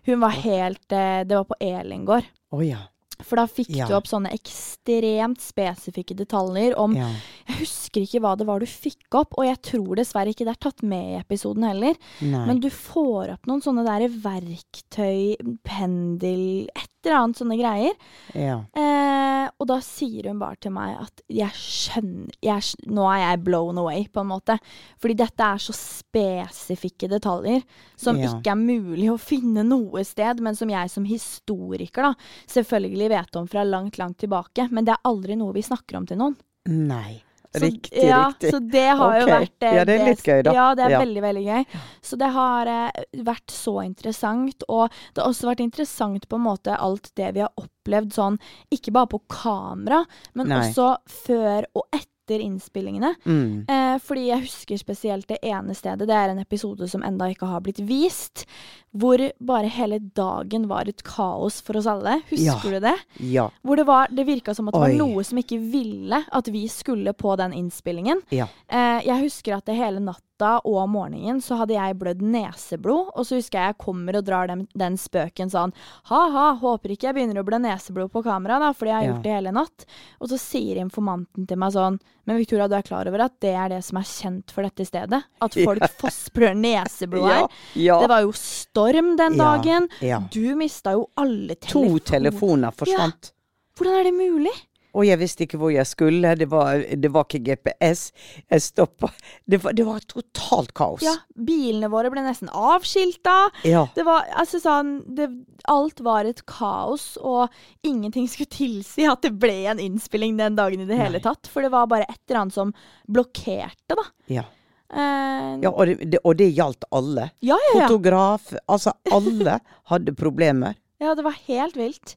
Speaker 4: Hun var helt eh, Det var på Elin gård.
Speaker 5: Å ja.
Speaker 4: For da fikk
Speaker 5: Ja.
Speaker 4: du opp sånne ekstremt spesifikke detaljer om
Speaker 5: ja.
Speaker 4: Jeg husker ikke hva det var du fikk opp, og jeg tror dessverre ikke det er tatt med i episoden heller.
Speaker 5: Nei.
Speaker 4: Men du får opp noen sånne der verktøy, pendel, et eller annet sånne greier.
Speaker 5: ja.
Speaker 4: Eh, og da sier hun bare til meg at jeg skjønner jeg, Nå er jeg blown away, på en måte. Fordi dette er så spesifikke detaljer som
Speaker 5: Ja.
Speaker 4: ikke er mulig å finne noe sted, men som jeg som historiker da selvfølgelig vet om fra langt, langt tilbake. Men det er aldri noe vi snakker om til noen.
Speaker 5: Nei. Riktig,
Speaker 4: ja,
Speaker 5: riktig.
Speaker 4: Så det har jo vært eh,
Speaker 5: Ja, det er litt gøy, da.
Speaker 4: Ja, det er
Speaker 5: Ja.
Speaker 4: veldig, veldig gøy. Så det har eh, vært så interessant. Og det har også vært interessant på en måte alt det vi har opplevd sånn, ikke bare på kamera, men
Speaker 5: Nei.
Speaker 4: også før og etter innspillingene.
Speaker 5: Mm.
Speaker 4: Eh, fordi jeg husker spesielt det ene stedet. Det er en episode som enda ikke har blitt vist. Hvor bare hele dagen var et kaos for oss alle. Husker
Speaker 5: Ja.
Speaker 4: du det?
Speaker 5: Ja.
Speaker 4: Hvor det var Det virka som at det
Speaker 5: Oi.
Speaker 4: var noe som ikke ville at vi skulle på den innspillingen.
Speaker 5: Ja.
Speaker 4: Eh, jeg husker at det hele natta og morgenen så hadde jeg blødd neseblod. Og så husker jeg jeg kommer og drar den, den spøken sånn Ha-ha, håper ikke jeg begynner å blø neseblod på kamera, da, fordi jeg har gjort det hele natt. Og så sier informanten til meg sånn Men Victoria, du er klar over at det er det som er kjent for dette stedet? At folk fossblør neseblod her?
Speaker 5: Ja. ja.
Speaker 4: Det var jo storm den dagen.
Speaker 5: ja.
Speaker 4: Du mista jo alle telefoner.
Speaker 5: To
Speaker 4: telefoner.
Speaker 5: forsvant.
Speaker 4: Hvordan er det mulig?
Speaker 5: Og jeg visste ikke hvor jeg skulle. Det var, det var ikke GPS. Jeg stoppa. Det var, det var totalt kaos.
Speaker 4: Ja, bilene våre ble nesten avskilta.
Speaker 5: Ja.
Speaker 4: Det var altså sånn det, Alt var et kaos, og ingenting skulle tilsi at det ble en innspilling den dagen i det hele
Speaker 5: Nei.
Speaker 4: tatt. For det var bare et eller annet som blokkerte, da.
Speaker 5: Ja.
Speaker 4: Uh,
Speaker 5: ja og, det, det, og det gjaldt alle.
Speaker 4: ja, ja, ja.
Speaker 5: Fotograf. Altså, alle hadde problemer.
Speaker 4: Ja, det var helt vilt.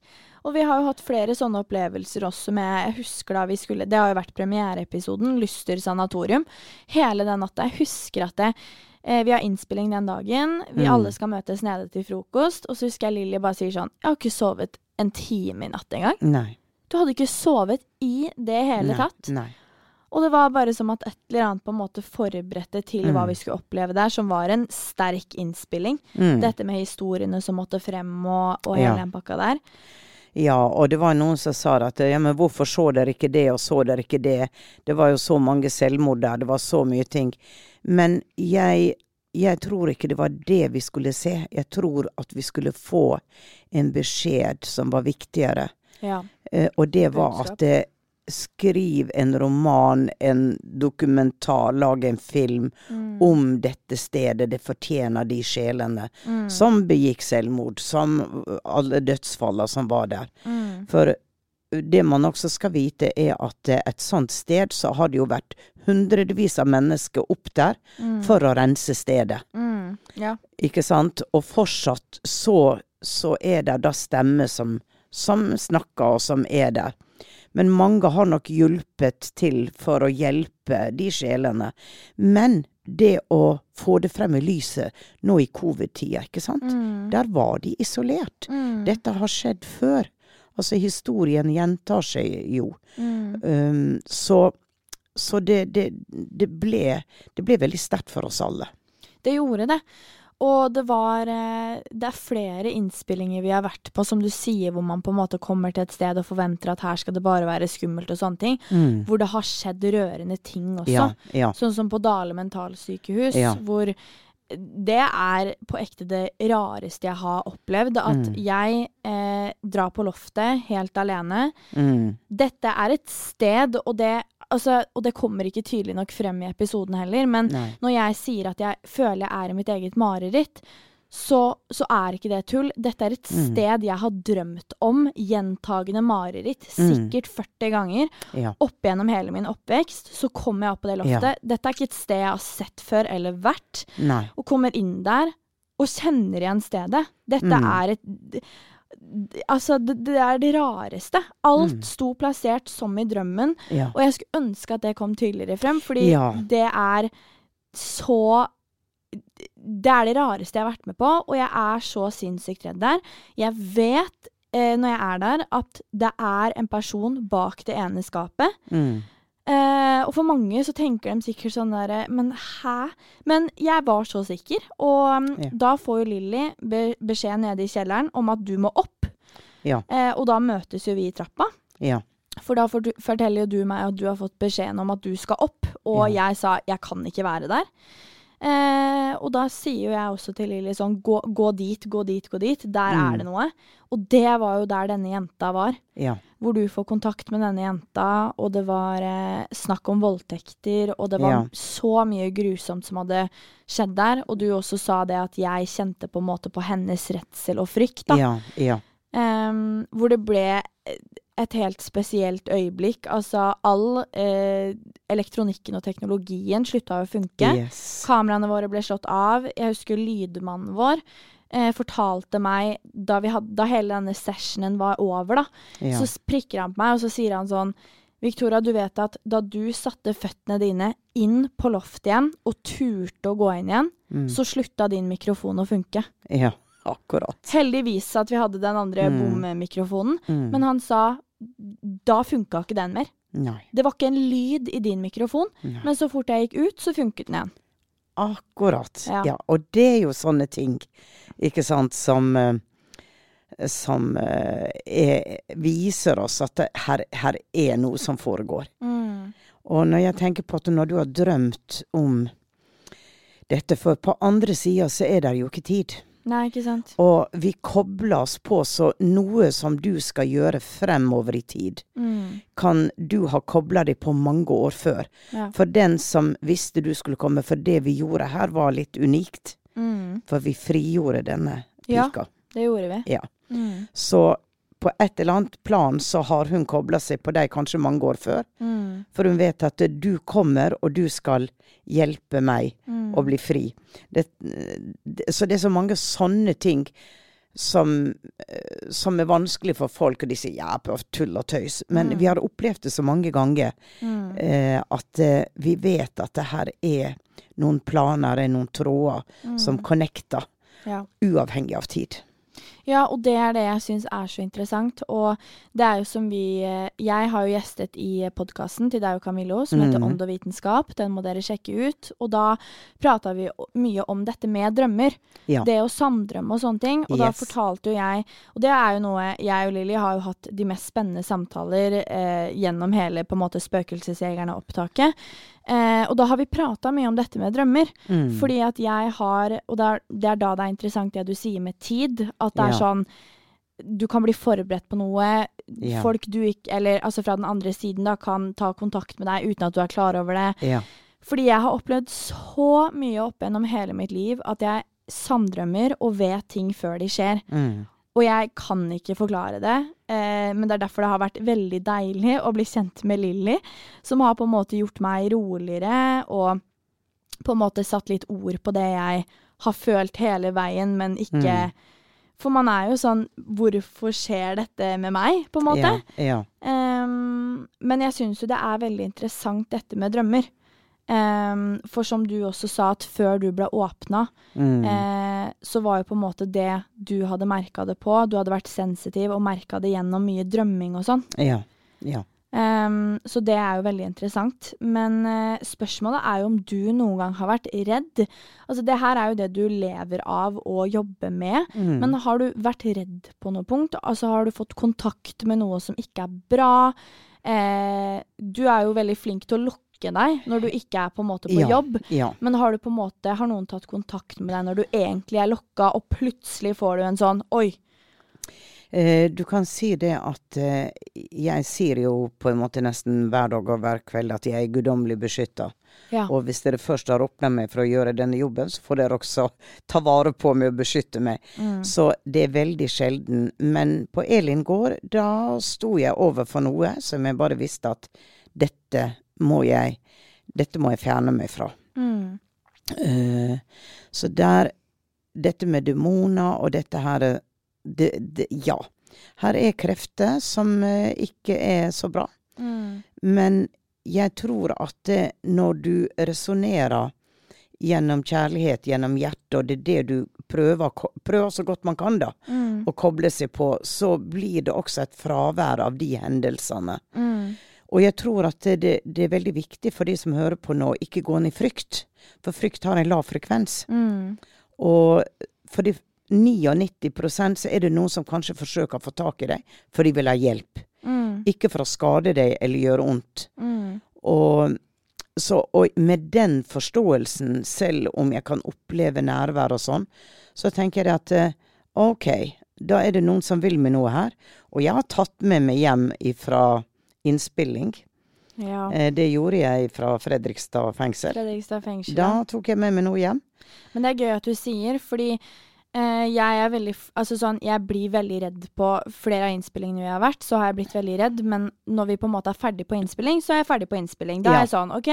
Speaker 4: Og vi har jo hatt flere sånne opplevelser også med Jeg husker da vi skulle Det har jo vært premiereepisoden, Lyster sanatorium. Hele den natta. Jeg husker at det eh, Vi har innspilling den dagen. Vi
Speaker 5: Mm.
Speaker 4: alle skal møtes nede til frokost. Og så husker jeg Lilly bare sier sånn Jeg har ikke sovet en time i natt engang.
Speaker 5: Nei.
Speaker 4: Du hadde ikke sovet i det hele
Speaker 5: nei,
Speaker 4: tatt.
Speaker 5: Nei.
Speaker 4: Og det var bare som at et eller annet på en måte forberedte til hva
Speaker 5: Mm.
Speaker 4: vi skulle oppleve der, som var en sterk innspilling.
Speaker 5: Mm.
Speaker 4: Dette med historiene som måtte frem, og, og hele
Speaker 5: Ja.
Speaker 4: den pakka der.
Speaker 5: Ja, og det var noen som sa at ja, men hvorfor så dere ikke det, og så dere ikke det? Det var jo så mange selvmord der, det var så mye ting. Men jeg, jeg tror ikke det var det vi skulle se. Jeg tror at vi skulle få en beskjed som var viktigere.
Speaker 4: Ja.
Speaker 5: Eh, og det var at eh, skriv en roman, en dokumentar, lag en film
Speaker 4: Mm.
Speaker 5: om dette stedet. Det fortjener de sjelene
Speaker 4: Mm.
Speaker 5: som begikk selvmord, som alle dødsfallene som var der.
Speaker 4: Mm.
Speaker 5: For det man også skal vite, er at et sånt sted så har det jo vært hundrevis av mennesker opp der
Speaker 4: Mm.
Speaker 5: for å rense stedet.
Speaker 4: Mm. Ja.
Speaker 5: Ikke sant? Og fortsatt så, så er det da stemmer som, som snakker, og som er der. Men mange har nok hjulpet til for å hjelpe de sjelene. Men det å få det frem i lyset nå i covid-tida, ikke sant?
Speaker 4: Mm.
Speaker 5: Der var de isolert.
Speaker 4: Mm.
Speaker 5: Dette har skjedd før. Altså, historien gjentar seg jo.
Speaker 4: Mm.
Speaker 5: Um, så så det, det, det, ble, det ble veldig sterkt for oss alle.
Speaker 4: Det gjorde det. Og det var eh, Det er flere innspillinger vi har vært på, som du sier, hvor man på en måte kommer til et sted og forventer at her skal det bare være skummelt og sånne ting. Hvor det har skjedd rørende ting også.
Speaker 5: Ja, ja.
Speaker 4: Sånn som på Dale mentalsykehus,
Speaker 5: Ja.
Speaker 4: hvor det er på ekte det rareste jeg har opplevd. At jeg eh, drar på loftet helt alene.
Speaker 5: Mm.
Speaker 4: Dette er et sted, og det, altså, og det kommer ikke tydelig nok frem i episoden heller, men
Speaker 5: Nei.
Speaker 4: når jeg sier at jeg føler jeg er i mitt eget mareritt, så, så er ikke det tull. Dette er et
Speaker 5: Mm.
Speaker 4: sted jeg har drømt om. Gjentagende mareritt.
Speaker 5: Mm.
Speaker 4: Sikkert 40 ganger.
Speaker 5: Ja.
Speaker 4: Opp gjennom hele min oppvekst. Så kommer jeg opp på det loftet. Dette er ikke et sted jeg har sett før eller vært.
Speaker 5: Nei.
Speaker 4: Og kommer inn der og kjenner igjen stedet. Dette
Speaker 5: Mm.
Speaker 4: er et Altså, det, det er det rareste. Alt
Speaker 5: Mm.
Speaker 4: sto plassert som i drømmen.
Speaker 5: Ja.
Speaker 4: Og jeg skulle ønske at det kom tydeligere frem, fordi
Speaker 5: Ja.
Speaker 4: det er så Det er det rareste jeg har vært med på, og jeg er så sinnssykt redd der. Jeg vet eh, når jeg er der, at det er en person bak det ene skapet.
Speaker 5: Mm.
Speaker 4: Eh, og for mange så tenker de sikkert sånn derre Men hæ? Men jeg var så sikker. Og mm,
Speaker 5: Ja.
Speaker 4: da får jo Lilly be beskjed nede i kjelleren om at du må opp.
Speaker 5: Ja.
Speaker 4: Eh, og da møtes jo vi i trappa.
Speaker 5: Ja.
Speaker 4: For da forteller jo du meg at du har fått beskjeden om at du skal opp, og jeg sa jeg kan ikke være der. Eh, og da sier jo jeg også til Lilly sånn gå, gå dit, gå dit, gå dit. Der
Speaker 5: Mm.
Speaker 4: er det noe. Og det var jo der denne jenta var.
Speaker 5: Ja.
Speaker 4: Hvor du får kontakt med denne jenta, og det var eh, snakk om voldtekter, og det var
Speaker 5: Ja.
Speaker 4: så mye grusomt som hadde skjedd der. Og du også sa det at jeg kjente på en måte på hennes redsel og frykt, da.
Speaker 5: Ja. Ja.
Speaker 4: Ehm, hvor det ble et helt spesielt øyeblikk. Altså all eh, elektronikken og teknologien slutta å funke.
Speaker 5: Yes.
Speaker 4: Kameraene våre ble slått av. Jeg husker lydmannen vår eh, fortalte meg, da, vi hadde, da hele denne sessionen var over, da,
Speaker 5: Ja.
Speaker 4: så prikker han på meg, og så sier han sånn Victoria, du vet at da du satte føttene dine inn på loftet igjen, og turte å gå inn igjen,
Speaker 5: Mm.
Speaker 4: så slutta din mikrofon å funke.
Speaker 5: ja. Akkurat.
Speaker 4: Heldigvis at vi hadde den andre
Speaker 5: Mm.
Speaker 4: bommikrofonen.
Speaker 5: Mm.
Speaker 4: men han sa da funka ikke den mer.
Speaker 5: Nei.
Speaker 4: Det var ikke en lyd i din mikrofon,
Speaker 5: Nei.
Speaker 4: men så fort jeg gikk ut, så funket den igjen.
Speaker 5: Akkurat.
Speaker 4: Ja.
Speaker 5: Ja. Og det er jo sånne ting, ikke sant, som eh, som eh, er, viser oss at det, her, her er noe som foregår. Og når jeg tenker på at når du har drømt om dette, for på andre sida så er det jo ikke tid.
Speaker 4: Nei, ikke sant?
Speaker 5: Og vi kobler oss på, så noe som du skal gjøre fremover i tid,
Speaker 4: Mm.
Speaker 5: kan du ha kobla deg på mange år før.
Speaker 4: Ja.
Speaker 5: For den som visste du skulle komme, for det vi gjorde her var litt unikt.
Speaker 4: Mm.
Speaker 5: For vi frigjorde denne pika. Ja.
Speaker 4: Det gjorde vi.
Speaker 5: Ja.
Speaker 4: Mm.
Speaker 5: Så på et eller annet plan så har hun kobla seg på deg kanskje mange år før.
Speaker 4: Mm.
Speaker 5: For hun vet at du kommer, og du skal hjelpe meg
Speaker 4: Mm.
Speaker 5: å bli fri. Det, det, så det er så mange sånne ting som, eh, som er vanskelig for folk, og de sier ja, på tull og tøys. Men
Speaker 4: Mm.
Speaker 5: vi har opplevd det så mange ganger
Speaker 4: Mm.
Speaker 5: eh, at eh, vi vet at det her er noen planer, er noen tråder som connecter,
Speaker 4: Ja.
Speaker 5: uavhengig av tid.
Speaker 4: Ja, og det er det jeg syns er så interessant. Og det er jo som vi eh, Jeg har jo gjestet i podkasten til deg og Camillo som heter
Speaker 5: Mhm.
Speaker 4: Ånd og vitenskap. Den må dere sjekke ut. Og da prata vi mye om dette med drømmer.
Speaker 5: Ja.
Speaker 4: Det å samdrømme og sånne ting. Og da fortalte jo jeg Og det er jo noe Jeg og Lilly har jo hatt de mest spennende samtaler eh, gjennom hele på en måte Spøkelsesjegerne-opptaket. Eh, og da har vi prata mye om dette med drømmer.
Speaker 5: Mm.
Speaker 4: Fordi at jeg har Og det er, det er da det er interessant det du sier med tid. At det er
Speaker 5: Ja.
Speaker 4: sånn Du kan bli forberedt på noe.
Speaker 5: Ja.
Speaker 4: Folk du ikke Eller altså fra den andre siden da kan ta kontakt med deg uten at du er klar over det.
Speaker 5: Ja.
Speaker 4: Fordi jeg har opplevd så mye opp gjennom hele mitt liv at jeg sanndrømmer og vet ting før de skjer.
Speaker 5: Mm.
Speaker 4: Og jeg kan ikke forklare det, eh, men det er derfor det har vært veldig deilig å bli kjent med Lilly, som har på en måte gjort meg roligere og på en måte satt litt ord på det jeg har følt hele veien, men ikke
Speaker 5: Mm.
Speaker 4: For man er jo sånn Hvorfor skjer dette med meg, på en måte?
Speaker 5: Ja. ja.
Speaker 4: Um, men jeg syns jo det er veldig interessant dette med drømmer. Ehm, for som du også sa, at før du ble åpna,
Speaker 5: Mm.
Speaker 4: uh, så var jo på en måte det du hadde merka det på. Du hadde vært sensitiv og merka det gjennom mye drømming og sånn.
Speaker 5: ja. Ja.
Speaker 4: Um, så det er jo veldig interessant. Men uh, spørsmålet er jo om du noen gang har vært redd. Altså det her er jo det du lever av og jobber med.
Speaker 5: Mm.
Speaker 4: Men har du vært redd på noe punkt? Altså har du fått kontakt med noe som ikke er bra? Uh, du er jo veldig flink til å lukke trekke deg når du ikke er på en måte på
Speaker 5: Ja,
Speaker 4: jobb.
Speaker 5: Ja.
Speaker 4: Men har du på en måte, har noen tatt kontakt med deg når du egentlig er lokka, og plutselig får du en sånn oi,
Speaker 5: Eh, du kan si det at eh, jeg sier jo på en måte nesten hver dag og hver kveld at jeg er guddommelig beskytta.
Speaker 4: ja.
Speaker 5: Og hvis dere først har åpna meg for å gjøre denne jobben, så får dere også ta vare på meg og beskytte meg.
Speaker 4: Mm.
Speaker 5: Så det er veldig sjelden. Men på Elin gård, da sto jeg overfor noe som jeg bare visste at dette må jeg Dette må jeg fjerne meg fra.
Speaker 4: Mm.
Speaker 5: Uh, så der Dette med demoner og dette her det, det, Ja. Her er krefter som uh, ikke er så bra.
Speaker 4: Mm.
Speaker 5: Men jeg tror at det, når du resonnerer gjennom kjærlighet, gjennom hjertet, og det er det du prøver, prøver så godt man kan, da,
Speaker 4: Mm.
Speaker 5: å koble seg på, så blir det også et fravær av de hendelsene.
Speaker 4: Mm.
Speaker 5: Og jeg tror at det, det, er veldig viktig for de som hører på nå, ikke gå ned i frykt. For frykt har en lav frekvens.
Speaker 4: Mm.
Speaker 5: Og for de 99 så er det noen som kanskje forsøker å få tak i deg, for de vil ha hjelp.
Speaker 4: Mm.
Speaker 5: Ikke for å skade deg eller gjøre vondt.
Speaker 4: Mm.
Speaker 5: Og, så, og med den forståelsen, selv om jeg kan oppleve nærvær og sånn, så tenker jeg at eh, ok, da er det noen som vil meg noe her. Og jeg har tatt med meg hjem fra innspilling.
Speaker 4: Ja.
Speaker 5: Eh, det gjorde jeg fra Fredrikstad fengsel.
Speaker 4: Fredrikstad fengsel.
Speaker 5: Da tok jeg med meg noe hjem.
Speaker 4: Men det er gøy at du sier, fordi jeg er veldig Altså sånn, jeg blir veldig redd på flere av innspillingene vi har vært, så har jeg blitt veldig redd. Men når vi på en måte er ferdig på innspilling, så er jeg ferdig på innspilling. Da
Speaker 5: Ja.
Speaker 4: er jeg sånn OK,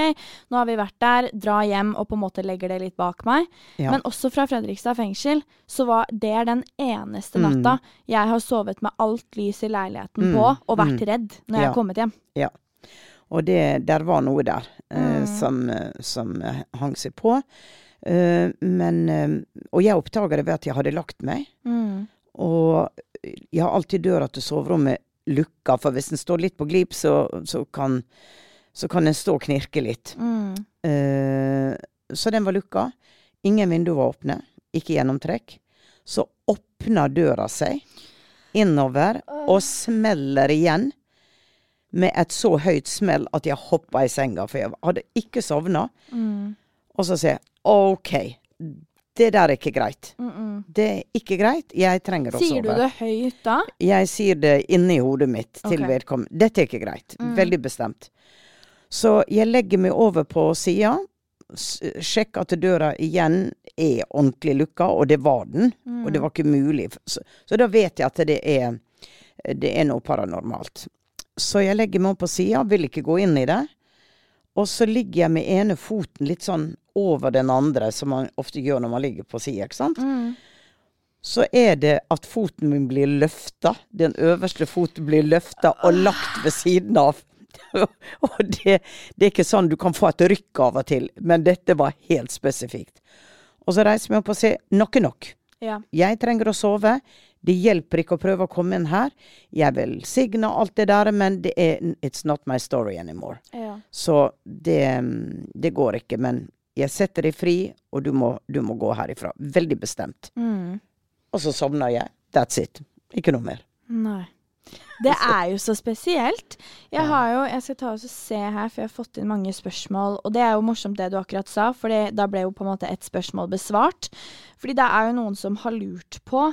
Speaker 4: nå har vi vært der, dra hjem og på en måte legger det litt bak meg.
Speaker 5: Ja.
Speaker 4: Men også fra Fredrikstad fengsel, så var det den eneste
Speaker 5: Mm.
Speaker 4: natta jeg har sovet med alt lys i leiligheten
Speaker 5: Mm,
Speaker 4: på og vært
Speaker 5: mm.
Speaker 4: redd når jeg
Speaker 5: Ja.
Speaker 4: har kommet hjem.
Speaker 5: Ja. Og det, der var noe der eh,
Speaker 4: Mm.
Speaker 5: som, eh, som eh, hang seg på. Eh, men eh, Og jeg oppdaga det ved at jeg hadde lagt meg.
Speaker 4: Mm.
Speaker 5: Og jeg har alltid døra til soverommet lukka, for hvis den står litt på glip, så, så, kan, så kan den stå og knirke litt.
Speaker 4: Mm.
Speaker 5: Uh, så den var lukka. Ingen vinduer var åpne. Ikke gjennomtrekk. Så åpna døra seg innover og smeller igjen. Med et så høyt smell at jeg hoppa i senga, for jeg hadde ikke sovna.
Speaker 4: Mm.
Speaker 5: Og så sier jeg OK, det der er ikke greit.
Speaker 4: Mm -mm.
Speaker 5: Det er ikke greit. Jeg trenger å
Speaker 4: Sier du det høyt da?
Speaker 5: Jeg sier det inni hodet mitt til
Speaker 4: Ok.
Speaker 5: vedkommende. Dette er ikke greit.
Speaker 4: Mm.
Speaker 5: Veldig bestemt. Så jeg legger meg over på sida, Sjekk at døra igjen er ordentlig lukka, og det var den.
Speaker 4: Mm.
Speaker 5: Og det var ikke mulig. Så, så da vet jeg at det er, det er noe paranormalt. Så jeg legger meg opp på sida, vil ikke gå inn i det. Og så ligger jeg med ene foten litt sånn over den andre, som man ofte gjør når man ligger på sida, ikke sant.
Speaker 4: Mm.
Speaker 5: Så er det at foten min blir løfta. Den øverste foten blir løfta og lagt ved siden av. og det, det er ikke sånn du kan få et rykk av og til, men dette var helt spesifikt. Og så reiser vi opp og sier nok er nok.
Speaker 4: Ja.
Speaker 5: Jeg trenger å sove. Det hjelper ikke å prøve å komme inn her. Jeg vil signe alt det der, men det er It's not my story anymore.
Speaker 4: ja.
Speaker 5: Så det, det går ikke. Men jeg setter deg fri, og du må, du må gå herifra. Veldig bestemt.
Speaker 4: Mm.
Speaker 5: Og så sovna jeg. That's it. Ikke noe mer.
Speaker 4: Nei. Det er jo så spesielt. Jeg har jo, jeg skal ta og se her, for jeg har fått inn mange spørsmål. Og det er jo morsomt det du akkurat sa, for da ble jo på en måte et spørsmål besvart. Fordi det er jo noen som har lurt på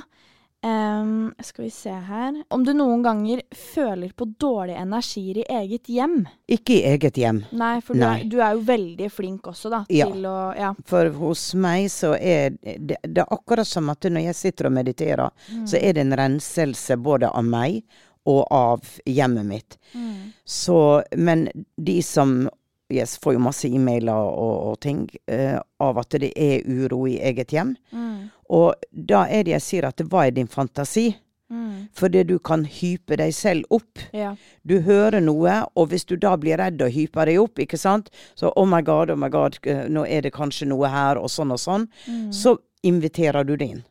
Speaker 4: ehm, Skal vi se her Om du noen ganger føler på dårlige energier i eget hjem.
Speaker 5: Ikke i eget hjem.
Speaker 4: Nei, for du er, du er jo veldig flink også, da,
Speaker 5: Ja.
Speaker 4: til å Ja.
Speaker 5: For hos meg så er det, det er akkurat som at når jeg sitter og mediterer, så er det en renselse både av meg og av hjemmet mitt. Så, men de som Jeg får jo masse e-mailer og, og ting uh, av at det er uro i eget hjem.
Speaker 4: Mm.
Speaker 5: Og da er det jeg sier at hva er din fantasi?
Speaker 4: Mm.
Speaker 5: Fordi du kan hype deg selv opp.
Speaker 4: Ja.
Speaker 5: Du hører noe, og hvis du da blir redd og hyper deg opp, ikke sant, så oh my god, oh my god, eh, nå er det kanskje noe her, og sånn og sånn, så inviterer du det inn.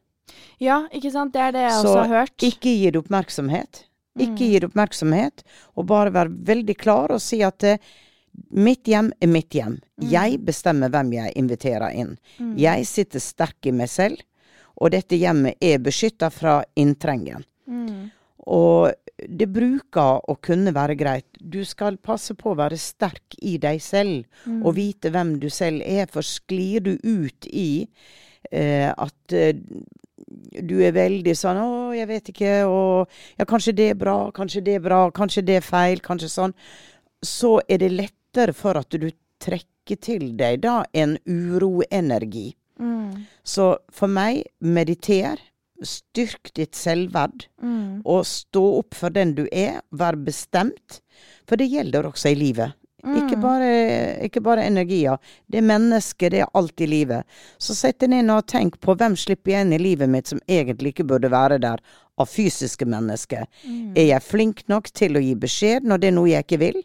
Speaker 4: ja, ikke sant. Det er det jeg
Speaker 5: Så
Speaker 4: også har hørt.
Speaker 5: Så ikke gi det oppmerksomhet. Ikke gi det oppmerksomhet, og bare være veldig klar og si at eh, mitt hjem er mitt hjem. Jeg bestemmer hvem jeg inviterer inn. Jeg sitter sterk i meg selv, og dette hjemmet er beskytta fra inntrengen.
Speaker 4: Mm.
Speaker 5: Og det bruker å kunne være greit. Du skal passe på å være sterk i deg selv, og vite hvem du selv er. For sklir du ut i eh, at eh, du er veldig sånn 'Å, jeg vet ikke', og 'Ja, kanskje det er bra, kanskje det er bra, kanskje det er feil', kanskje sånn. Så er det lettere for at du trekker til deg da en uroenergi.
Speaker 4: Mm.
Speaker 5: Så for meg, mediter. Styrk ditt selvverd.
Speaker 4: Mm.
Speaker 5: Og stå opp for den du er. Vær bestemt. For det gjelder også i livet. Ikke, bare, ikke bare energier. Det er mennesket, det er alt i livet. Så sett deg ned og tenk på hvem slipper jeg inn i livet mitt som egentlig ikke burde være der, av fysiske mennesker. Er jeg flink nok til å gi beskjed når det er noe jeg ikke vil?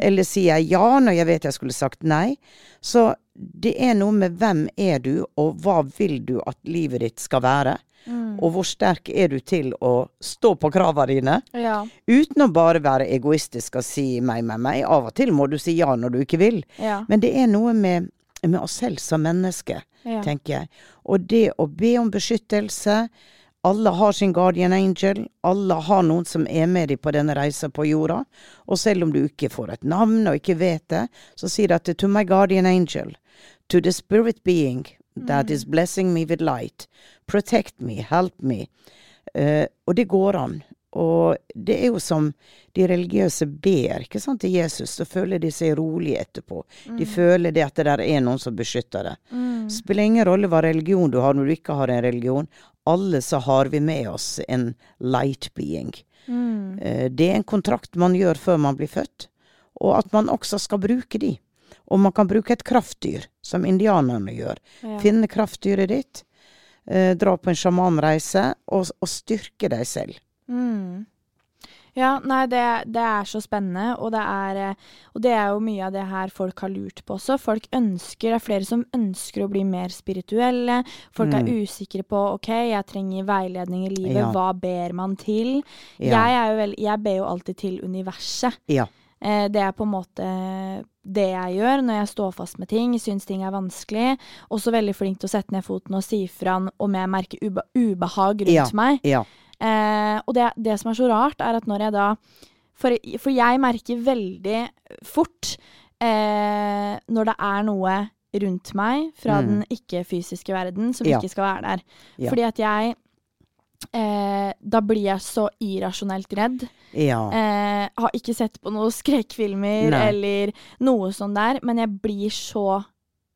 Speaker 5: Eller sier jeg ja når jeg vet jeg skulle sagt nei? Så det er noe med hvem er du, og hva vil du at livet ditt skal være? Og hvor sterk er du til å stå på kravene dine?
Speaker 4: Ja.
Speaker 5: Uten å bare være egoistisk og si meg, meg, meg. Av og til må du si ja når du ikke vil.
Speaker 4: Ja.
Speaker 5: Men det er noe med, med oss selv som mennesker,
Speaker 4: Ja.
Speaker 5: tenker jeg. Og det å be om beskyttelse Alle har sin guardian angel. Alle har noen som er med dem på denne reisa på jorda. Og selv om du ikke får et navn og ikke vet det, så sier det at to my guardian angel, to the spirit being that is blessing me with light, protect me, help me. Uh, og det går an. Og det er jo som de religiøse ber ikke sant, til Jesus, så føler de seg rolige etterpå. De føler det at det der er noen som beskytter det. Spiller ingen rolle hva religion du har når du ikke har en religion. Alle så har vi med oss en light being. Mm. Det er en kontrakt man gjør før man blir født, og at man også skal bruke de. Og man kan bruke et kraftdyr, som indianerne gjør.
Speaker 4: Ja.
Speaker 5: Finne kraftdyret ditt, eh, dra på en sjamanreise, og, og styrke deg selv.
Speaker 4: Mm. Ja, nei, det, det er så spennende, og det er, eh, og det er jo mye av det her folk har lurt på også. Folk ønsker, det er flere som ønsker å bli mer spirituelle. Folk er usikre på OK, jeg trenger veiledning i livet,
Speaker 5: Ja.
Speaker 4: hva ber man til?
Speaker 5: Ja.
Speaker 4: Jeg, er jo vel, jeg ber jo alltid til universet.
Speaker 5: Ja.
Speaker 4: Eh, det er på en måte det jeg gjør når jeg står fast med ting, syns ting er vanskelig. Også veldig flink til å sette ned foten og si fra om jeg merker ube ubehag rundt
Speaker 5: Ja.
Speaker 4: meg.
Speaker 5: Ja.
Speaker 4: Eh, og det, det som er så rart, er at når jeg da For, for jeg merker veldig fort eh, når det er noe rundt meg fra
Speaker 5: Mm.
Speaker 4: den ikke-fysiske verden som
Speaker 5: Ja.
Speaker 4: ikke skal være der.
Speaker 5: Ja.
Speaker 4: Fordi at jeg eh, Da blir jeg så irrasjonelt redd.
Speaker 5: Ja.
Speaker 4: Eh, har ikke sett på noen skrekkfilmer eller noe sånn der, men jeg blir så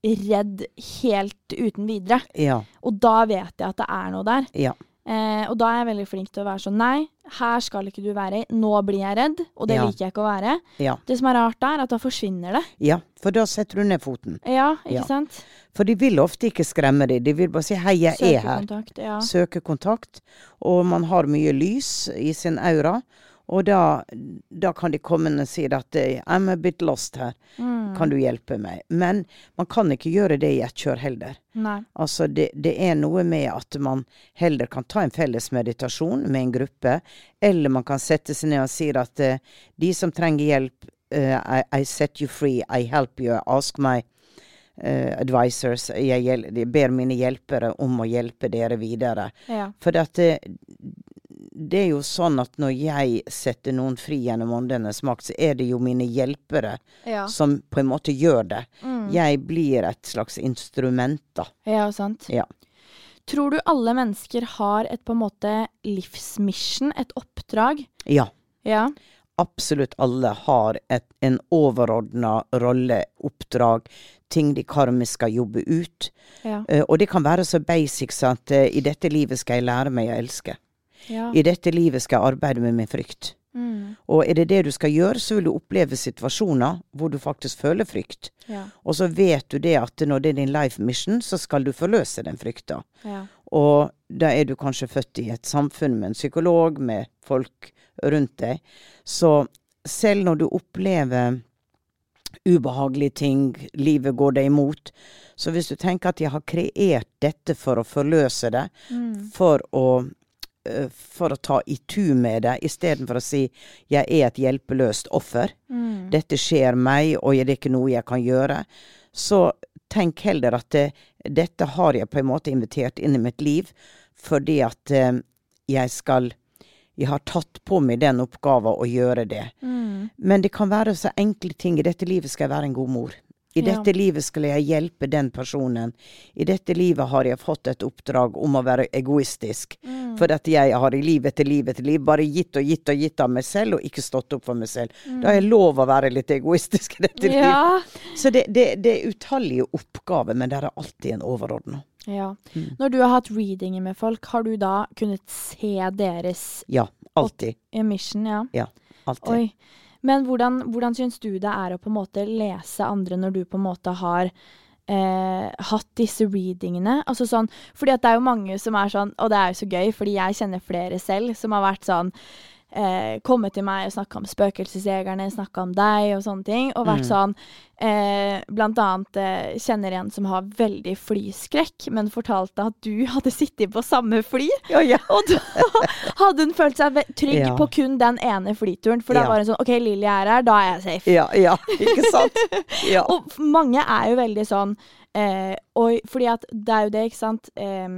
Speaker 4: redd helt uten videre.
Speaker 5: Ja.
Speaker 4: Og da vet jeg at det er noe der.
Speaker 5: Ja.
Speaker 4: Eh, og da er jeg veldig flink til å være sånn Nei, her skal ikke du være. Nå blir jeg redd, og det
Speaker 5: Ja.
Speaker 4: liker jeg ikke å være.
Speaker 5: Ja.
Speaker 4: Det som er rart er at da forsvinner det.
Speaker 5: ja. For da setter du ned foten.
Speaker 4: Ja, ikke
Speaker 5: Ja.
Speaker 4: sant?
Speaker 5: For de vil ofte ikke skremme deg. De vil bare si 'hei, jeg er her'.
Speaker 4: Søkekontakt. Ja.
Speaker 5: Søke kontakt. Og man har mye lys i sin aura. Og da, da kan de komme og si at 'I'm a bit lost her'.
Speaker 4: Mm.
Speaker 5: Kan du hjelpe meg? Men man kan ikke gjøre det i ett kjør heller.
Speaker 4: Nei.
Speaker 5: Altså det, det er noe med at man heller kan ta en felles meditasjon med en gruppe, eller man kan sette seg ned og si at eh, de som trenger hjelp, uh, I, I set you free, I help you, ask my uh, advisors. Jeg, jeg ber mine hjelpere om å hjelpe dere videre.
Speaker 4: Ja.
Speaker 5: For at det, det er jo sånn at når jeg setter noen fri gjennom åndenes makt, så er det jo mine hjelpere
Speaker 4: Ja.
Speaker 5: som på en måte gjør det.
Speaker 4: Mm.
Speaker 5: Jeg blir et slags instrument, da.
Speaker 4: ja, sant.
Speaker 5: Ja.
Speaker 4: Tror du alle mennesker har et på en måte livsmission, et oppdrag?
Speaker 5: Ja.
Speaker 4: Ja.
Speaker 5: Absolutt alle har et, en overordna rolle, oppdrag, ting de karmisk skal jobbe ut.
Speaker 4: Ja.
Speaker 5: Uh, og det kan være så basics at uh, i dette livet skal jeg lære meg å elske.
Speaker 4: Ja.
Speaker 5: I dette livet skal jeg arbeide med min frykt.
Speaker 4: Mm.
Speaker 5: Og er det det du skal gjøre, så vil du oppleve situasjoner hvor du faktisk føler frykt.
Speaker 4: ja.
Speaker 5: Og så vet du det at når det er din life mission, så skal du forløse den frykta.
Speaker 4: ja.
Speaker 5: Og da er du kanskje født i et samfunn med en psykolog, med folk rundt deg. Så selv når du opplever ubehagelige ting, livet går deg imot, så hvis du tenker at jeg har kreert dette for å forløse det,
Speaker 4: Mm.
Speaker 5: for å for å ta i itu med det, istedenfor å si 'jeg er et hjelpeløst offer',
Speaker 4: Mm.
Speaker 5: dette skjer meg, og det er ikke noe jeg kan gjøre, så tenk heller at det, dette har jeg på en måte invitert inn i mitt liv, fordi at eh, jeg skal jeg har tatt på meg den oppgaven å gjøre det.
Speaker 4: Mm.
Speaker 5: Men det kan være så enkle ting. I dette livet skal jeg være en god mor. I
Speaker 4: Ja.
Speaker 5: dette livet skal jeg hjelpe den personen. I dette livet har jeg fått et oppdrag om å være egoistisk.
Speaker 4: Mm.
Speaker 5: For at jeg har i liv etter liv etter liv bare gitt og gitt og gitt av meg selv, og ikke stått opp for meg selv. Da har jeg lov å være litt egoistisk i dette livet.
Speaker 4: Mm.
Speaker 5: Så det, det, det er utallige oppgaver, men det er alltid en overordna.
Speaker 4: ja.
Speaker 5: Mm.
Speaker 4: Når du har hatt readinger med folk, har du da kunnet se deres
Speaker 5: Ja, alltid.
Speaker 4: emission? Ja.
Speaker 5: Ja, alltid.
Speaker 4: Oi. Men hvordan, hvordan syns du det er å på en måte lese andre når du på en måte har eh, hatt disse readingene? Altså sånn, fordi at det er jo mange som er sånn, og det er jo så gøy, fordi jeg kjenner flere selv som har vært sånn eh, kommet til meg og snakka om spøkelsesjegerne, snakka om deg og sånne ting. Og vært
Speaker 5: Mm.
Speaker 4: sånn eh, Blant annet eh, kjenner en som har veldig flyskrekk, men fortalte at du hadde sittet på samme fly.
Speaker 5: Ja, ja.
Speaker 4: Og da hadde hun følt seg trygg
Speaker 5: Ja.
Speaker 4: på kun den ene flyturen. For da var hun sånn OK, Lilly er her, da er jeg safe.
Speaker 5: Ja, ja, ikke sant? Ja.
Speaker 4: Og mange er jo veldig sånn eh, og fordi at det er jo det, ikke sant. Eh,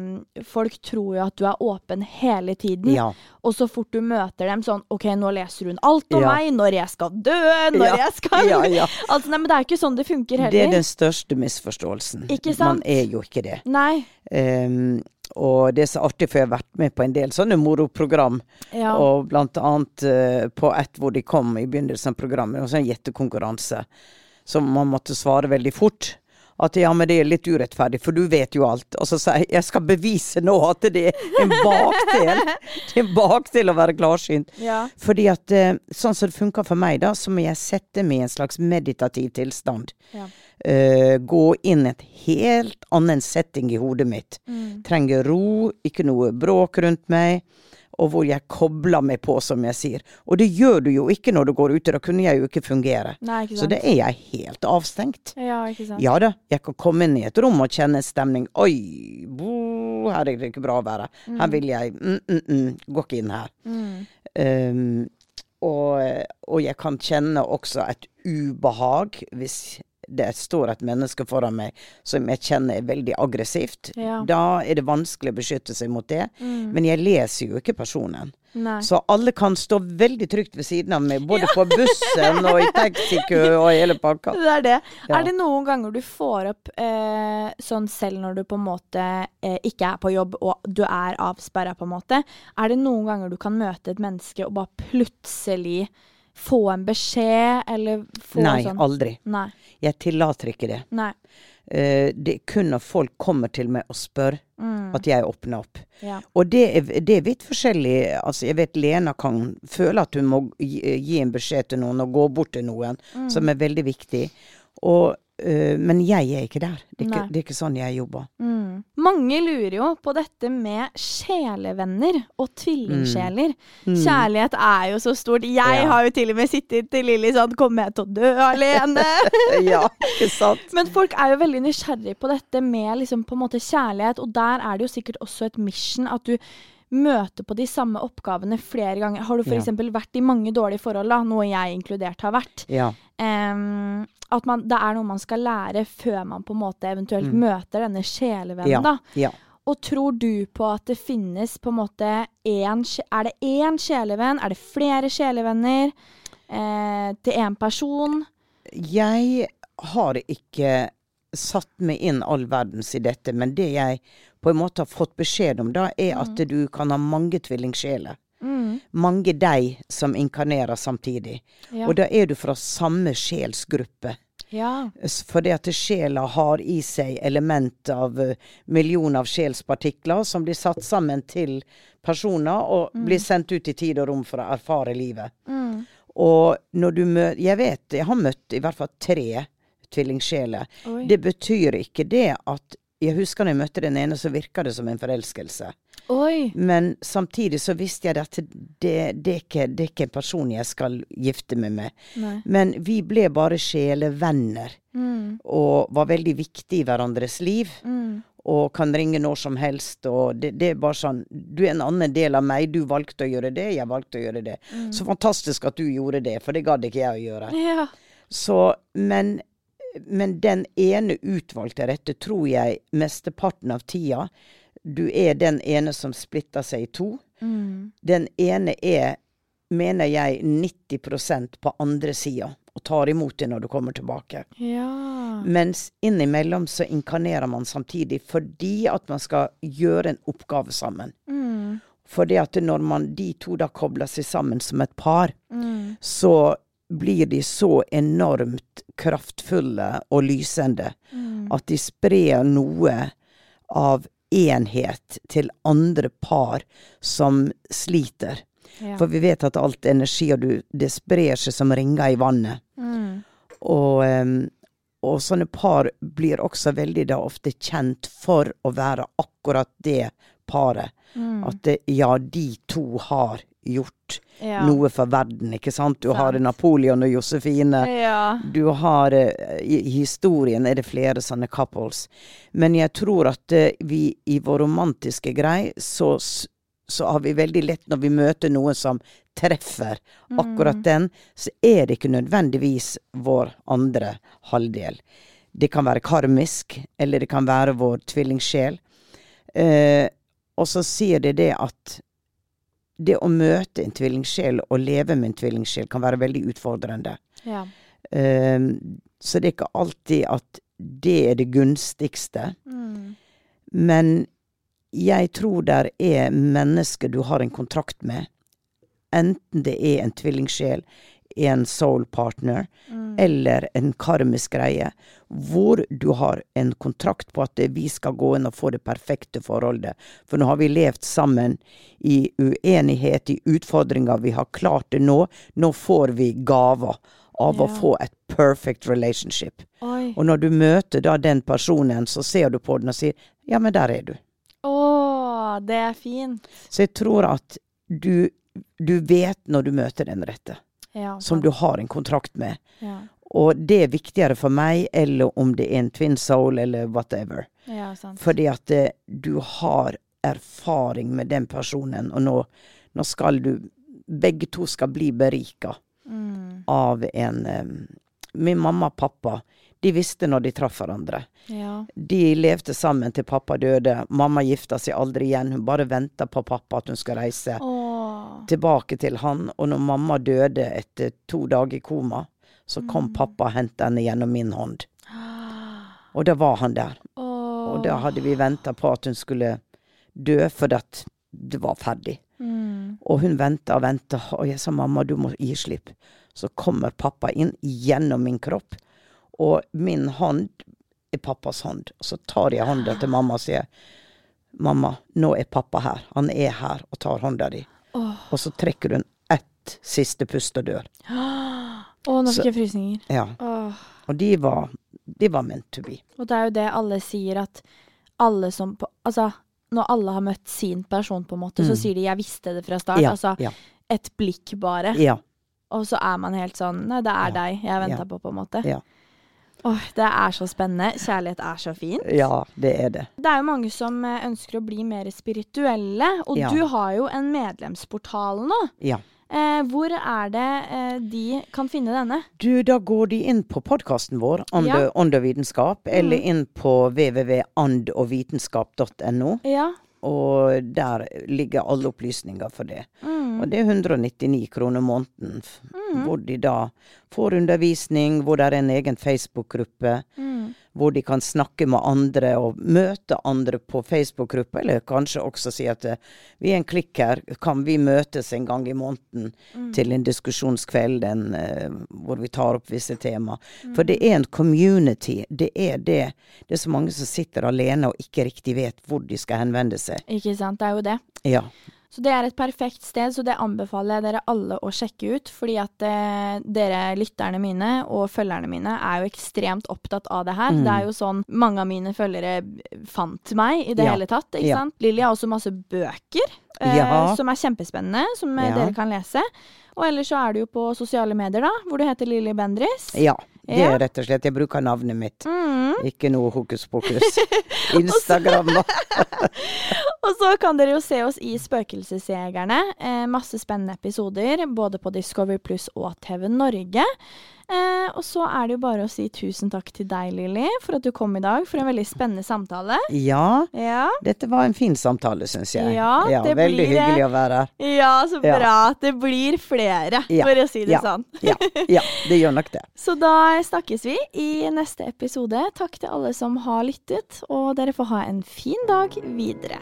Speaker 4: folk tror jo at du er åpen hele tiden.
Speaker 5: ja.
Speaker 4: Og så fort du møter dem sånn OK, nå leser hun alt om
Speaker 5: Ja.
Speaker 4: meg, når jeg skal dø, når
Speaker 5: Ja.
Speaker 4: jeg skal
Speaker 5: Ja, ja.
Speaker 4: Altså, nei, men det er jo ikke sånn det funker heller.
Speaker 5: Det er den største misforståelsen.
Speaker 4: Ikke sant?
Speaker 5: Man er jo ikke det.
Speaker 4: Nei.
Speaker 5: Um, og det er så artig, for jeg har vært med på en del sånne moroprogram.
Speaker 4: Ja.
Speaker 5: Og blant annet uh, på et hvor de kom i begynnelsen av programmet, en sånn gjettekonkurranse. Så man måtte svare veldig fort. At ja, men det er litt urettferdig, for du vet jo alt. Og så sier jeg jeg skal bevise nå at det er en bakdel. Det er en bakdel å være klarsynt.
Speaker 4: ja.
Speaker 5: Fordi at eh, sånn som det funker for meg, da, så må jeg sette meg i en slags meditativ tilstand.
Speaker 4: Ja.
Speaker 5: Uh, gå inn et helt annen setting i hodet mitt.
Speaker 4: Mm.
Speaker 5: Trenger ro, ikke noe bråk rundt meg. Og hvor jeg kobler meg på, som jeg sier. Og det gjør du jo ikke når du går ute, da kunne jeg jo ikke fungere.
Speaker 4: Nei, ikke
Speaker 5: Så det er jeg helt avstengt.
Speaker 4: Ja, ikke sant.
Speaker 5: Ja da, jeg kan komme inn i et rom og kjenne en stemning. Oi, bo, her er det ikke bra å være. Her vil jeg mm, mm, mm, Går ikke inn her.
Speaker 4: Mm.
Speaker 5: Um, og, og jeg kan kjenne også et ubehag hvis det står et menneske foran meg som jeg kjenner er veldig aggressivt.
Speaker 4: Ja.
Speaker 5: Da er det vanskelig å beskytte seg mot det.
Speaker 4: Mm.
Speaker 5: Men jeg leser jo ikke personen.
Speaker 4: Nei.
Speaker 5: Så alle kan stå veldig trygt ved siden av meg, både på bussen og i taxikø og hele pakka.
Speaker 4: Det er det.
Speaker 5: Ja.
Speaker 4: Er det noen ganger du får opp eh, sånn selv når du på en måte eh, ikke er på jobb og du er avsperra, på en måte, er det noen ganger du kan møte et menneske og bare plutselig få en beskjed, eller få
Speaker 5: Nei,
Speaker 4: sånn
Speaker 5: aldri.
Speaker 4: Nei.
Speaker 5: Jeg tillater ikke det.
Speaker 4: Nei.
Speaker 5: Uh, det er kun når folk kommer til meg og spør
Speaker 4: Mm.
Speaker 5: at jeg åpner opp.
Speaker 4: Ja.
Speaker 5: Og det er, det er vidt forskjellig. Altså, jeg vet Lena kan føle at hun må gi, gi en beskjed til noen og gå bort til noen,
Speaker 4: Mm.
Speaker 5: som er veldig viktig. Og, men jeg er ikke der. Det er ikke, det er ikke sånn jeg jobber.
Speaker 4: Mm. Mange lurer jo på dette med sjelevenner og tvillingsjeler. Kjærlighet er jo så stort. Jeg
Speaker 5: Mm. Ja.
Speaker 4: har jo til og med sittet til Lilly sånn Kommer jeg til å dø alene?
Speaker 5: ja, ikke sant?
Speaker 4: Men folk er jo veldig nysgjerrig på dette med liksom på en måte kjærlighet, og der er det jo sikkert også et mission at du møter på de samme oppgavene flere ganger. Har du
Speaker 5: Ja.
Speaker 4: f.eks. vært i mange dårlige forhold, da, noe jeg inkludert har vært,
Speaker 5: Ja.
Speaker 4: um, at man, det er noe man skal lære før man på en måte eventuelt møter denne sjelevennen,
Speaker 5: Ja.
Speaker 4: da.
Speaker 5: ja.
Speaker 4: Og tror du på at det finnes på en måte én Er det én sjelevenn? Er det flere sjelevenner eh, til én person?
Speaker 5: Jeg har ikke satt meg inn all verdens i dette, men det jeg på en måte har fått beskjed om da, er at du kan ha mange tvillingsjeler.
Speaker 4: Mm.
Speaker 5: Mange deg som inkarnerer samtidig.
Speaker 4: Ja.
Speaker 5: Og da er du fra samme sjelsgruppe.
Speaker 4: ja.
Speaker 5: Fordi at sjela har i seg element av eh, millioner av sjelspartikler som blir satt sammen til personer og blir sendt ut i tid og rom for å erfare livet.
Speaker 4: Mm.
Speaker 5: Og når du møter Jeg vet, jeg har møtt i hvert fall tre tvillingsjeler. Det betyr ikke det at Jeg husker når jeg møtte den ene, så virka det som en forelskelse.
Speaker 4: Oi.
Speaker 5: Men samtidig så visste jeg at det, det, er ikke, det er ikke en person jeg skal gifte meg med.
Speaker 4: Nei.
Speaker 5: Men vi ble bare sjelevenner.
Speaker 4: Mm.
Speaker 5: Og var veldig viktige i hverandres liv.
Speaker 4: Mm.
Speaker 5: Og kan ringe når som helst. Og det, det er bare sånn Du er en annen del av meg. Du valgte å gjøre det, jeg valgte å gjøre det. Så fantastisk at du gjorde det, for det gadd ikke jeg å gjøre.
Speaker 4: Ja.
Speaker 5: Så, men, men den ene utvalgte rette tror jeg mesteparten av tida du er den ene som splitter seg i to.
Speaker 4: Mm.
Speaker 5: Den ene er, mener jeg, 90% på andre sida, og tar imot det når du kommer tilbake.
Speaker 4: Ja.
Speaker 5: Mens innimellom så inkarnerer man samtidig fordi at man skal gjøre en oppgave sammen.
Speaker 4: Mm.
Speaker 5: Fordi at når man, de to da kobler seg sammen som et par,
Speaker 4: Mm.
Speaker 5: så blir de så enormt kraftfulle og lysende
Speaker 4: Mm.
Speaker 5: at de sprer noe av enhet til andre par som sliter.
Speaker 4: Ja.
Speaker 5: For vi vet at alt energi, og du, det sprer seg som ringer i vannet.
Speaker 4: Mm.
Speaker 5: Og, og sånne par blir også veldig da ofte kjent for å være akkurat det paret.
Speaker 4: Mm.
Speaker 5: At det, ja, de to har gjort
Speaker 4: ja.
Speaker 5: noe for verden, ikke sant? Du har Napoleon og Josefine.
Speaker 4: Ja.
Speaker 5: Du har eh, I historien er det flere sånne couples. Men jeg tror at eh, vi i vår romantiske grei, så, så har vi veldig lett når vi møter noen som treffer akkurat den, så er det ikke nødvendigvis vår andre halvdel. Det kan være karmisk, eller det kan være vår tvillingsjel. Eh, og så sier det det at det å møte en tvillingsjel og leve med en tvillingsjel kan være veldig utfordrende.
Speaker 4: Ja.
Speaker 5: Um, så det er ikke alltid at det er det gunstigste.
Speaker 4: Mm.
Speaker 5: Men jeg tror der er mennesker du har en kontrakt med. Enten det er en tvillingsjel, en soul partner,
Speaker 4: Mm.
Speaker 5: eller en karmisk greie, hvor du har en kontrakt på at vi skal gå inn og få det perfekte forholdet. For nå har vi levd sammen i uenighet, i utfordringer, vi har klart det nå. Nå får vi gaver av å få et perfect relationship.
Speaker 4: Oi.
Speaker 5: Og når du møter da den personen, så ser du på den og sier ja, men der er du.
Speaker 4: Å, det er fint.
Speaker 5: Så jeg tror at du, du vet når du møter den rette,
Speaker 4: Ja,
Speaker 5: som du har en kontrakt med.
Speaker 4: Ja.
Speaker 5: Og det er viktigere for meg, eller om det er en twin soul, eller whatever.
Speaker 4: ja, sant.
Speaker 5: Fordi at det, du har erfaring med den personen, og nå, nå skal du Begge to skal bli berika
Speaker 4: Mm.
Speaker 5: av en um, Min mamma og pappa, de visste når de traff hverandre.
Speaker 4: Ja.
Speaker 5: De levde sammen til pappa døde. Mamma gifta seg aldri igjen. Hun bare venta på pappa at hun skal reise
Speaker 4: Å.
Speaker 5: tilbake til han. Og når mamma døde etter to dager i koma, så kom pappa og hentet henne gjennom min hånd. Og da var han der.
Speaker 4: Oh.
Speaker 5: Og da hadde vi venta på at hun skulle dø, for at det var ferdig.
Speaker 4: Mm.
Speaker 5: Og hun venta og venta, og jeg sa mamma, du må gi slipp. Så kommer pappa inn gjennom min kropp, og min hånd er pappas hånd. Og så tar jeg hånda til mamma og sier mamma, nå er pappa her. Han er her og tar hånda di.
Speaker 4: Åh.
Speaker 5: Og så trekker hun ett siste pust og dør.
Speaker 4: Å, nå fikk jeg frysninger.
Speaker 5: Ja.
Speaker 4: Oh.
Speaker 5: Og de var, de var meant to be.
Speaker 4: Og det er jo det alle sier, at alle som på Altså, når alle har møtt sin person, på en måte, så
Speaker 5: Mm.
Speaker 4: sier de 'jeg visste det fra start'.
Speaker 5: Ja,
Speaker 4: Altså
Speaker 5: ja,
Speaker 4: et blikk bare.
Speaker 5: ja,
Speaker 4: Og så er man helt sånn 'nei, det er deg jeg venta på', på en måte.
Speaker 5: Ja.
Speaker 4: Åh, det er så spennende. Kjærlighet er så fint.
Speaker 5: ja, det er det.
Speaker 4: Det er jo mange som eh, ønsker å bli mer spirituelle, og
Speaker 5: Ja.
Speaker 4: du har jo en medlemsportal nå.
Speaker 5: Ja.
Speaker 4: Eh, hvor er det eh, de kan finne denne?
Speaker 5: Du, da går de inn på podkasten vår, Ånd
Speaker 4: Ja.
Speaker 5: og- og vitenskap, eller
Speaker 4: Mm.
Speaker 5: inn på www.andogvitenskap.no,
Speaker 4: Ja.
Speaker 5: Og der ligger alle opplysninger for det.
Speaker 4: Mm.
Speaker 5: Og det er 199 kroner måneden, mm. hvor de da får undervisning, hvor det er en egen Facebook-gruppe,
Speaker 4: Mm.
Speaker 5: Hvor de kan snakke med andre og møte andre på Facebook-gruppa, eller kanskje også si at eh, vi er en klikk her, kan vi møtes en gang i måneden
Speaker 4: Mm.
Speaker 5: til en diskusjonskveld en, eh, hvor vi tar opp visse tema. For det er en community. Det er det. Det er så mange som sitter alene og ikke riktig vet hvor de skal henvende seg.
Speaker 4: Ikke sant, det er jo det.
Speaker 5: Ja.
Speaker 4: Så det er et perfekt sted, så det anbefaler jeg dere alle å sjekke ut. Fordi at eh, dere lytterne mine og følgerne mine er jo ekstremt opptatt av det her.
Speaker 5: Mm.
Speaker 4: Det er jo sånn mange av mine følgere fant meg i det
Speaker 5: Ja.
Speaker 4: hele tatt. ikke
Speaker 5: Ja.
Speaker 4: sant? Lilly har også masse bøker eh,
Speaker 5: Ja.
Speaker 4: som er kjempespennende, som eh, dere kan lese. Og ellers så er du jo på sosiale medier, da, hvor du heter Lilly Bendris.
Speaker 5: ja. Det er rett og slett Jeg bruker navnet mitt.
Speaker 4: Mm.
Speaker 5: Ikke noe hokus pokus. Instagram og
Speaker 4: Og så kan dere jo se oss i Spøkelsesjegerne. Eh, masse spennende episoder, både på Discovery Pluss og TV Norge. Eh, og så er det jo bare å si tusen takk til deg, Lilly, for at du kom i dag for en veldig spennende samtale.
Speaker 5: Ja,
Speaker 4: Ja,
Speaker 5: dette var en fin samtale, syns jeg.
Speaker 4: Ja, det
Speaker 5: veldig
Speaker 4: blir
Speaker 5: hyggelig å være her.
Speaker 4: ja så
Speaker 5: Ja.
Speaker 4: Det blir flere,
Speaker 5: Ja,
Speaker 4: for å si det
Speaker 5: ja.
Speaker 4: sånn.
Speaker 5: Ja, ja, det gjør nok det.
Speaker 4: Så da snakkes vi i neste episode. Takk til alle som har lyttet, og dere får ha en fin dag videre.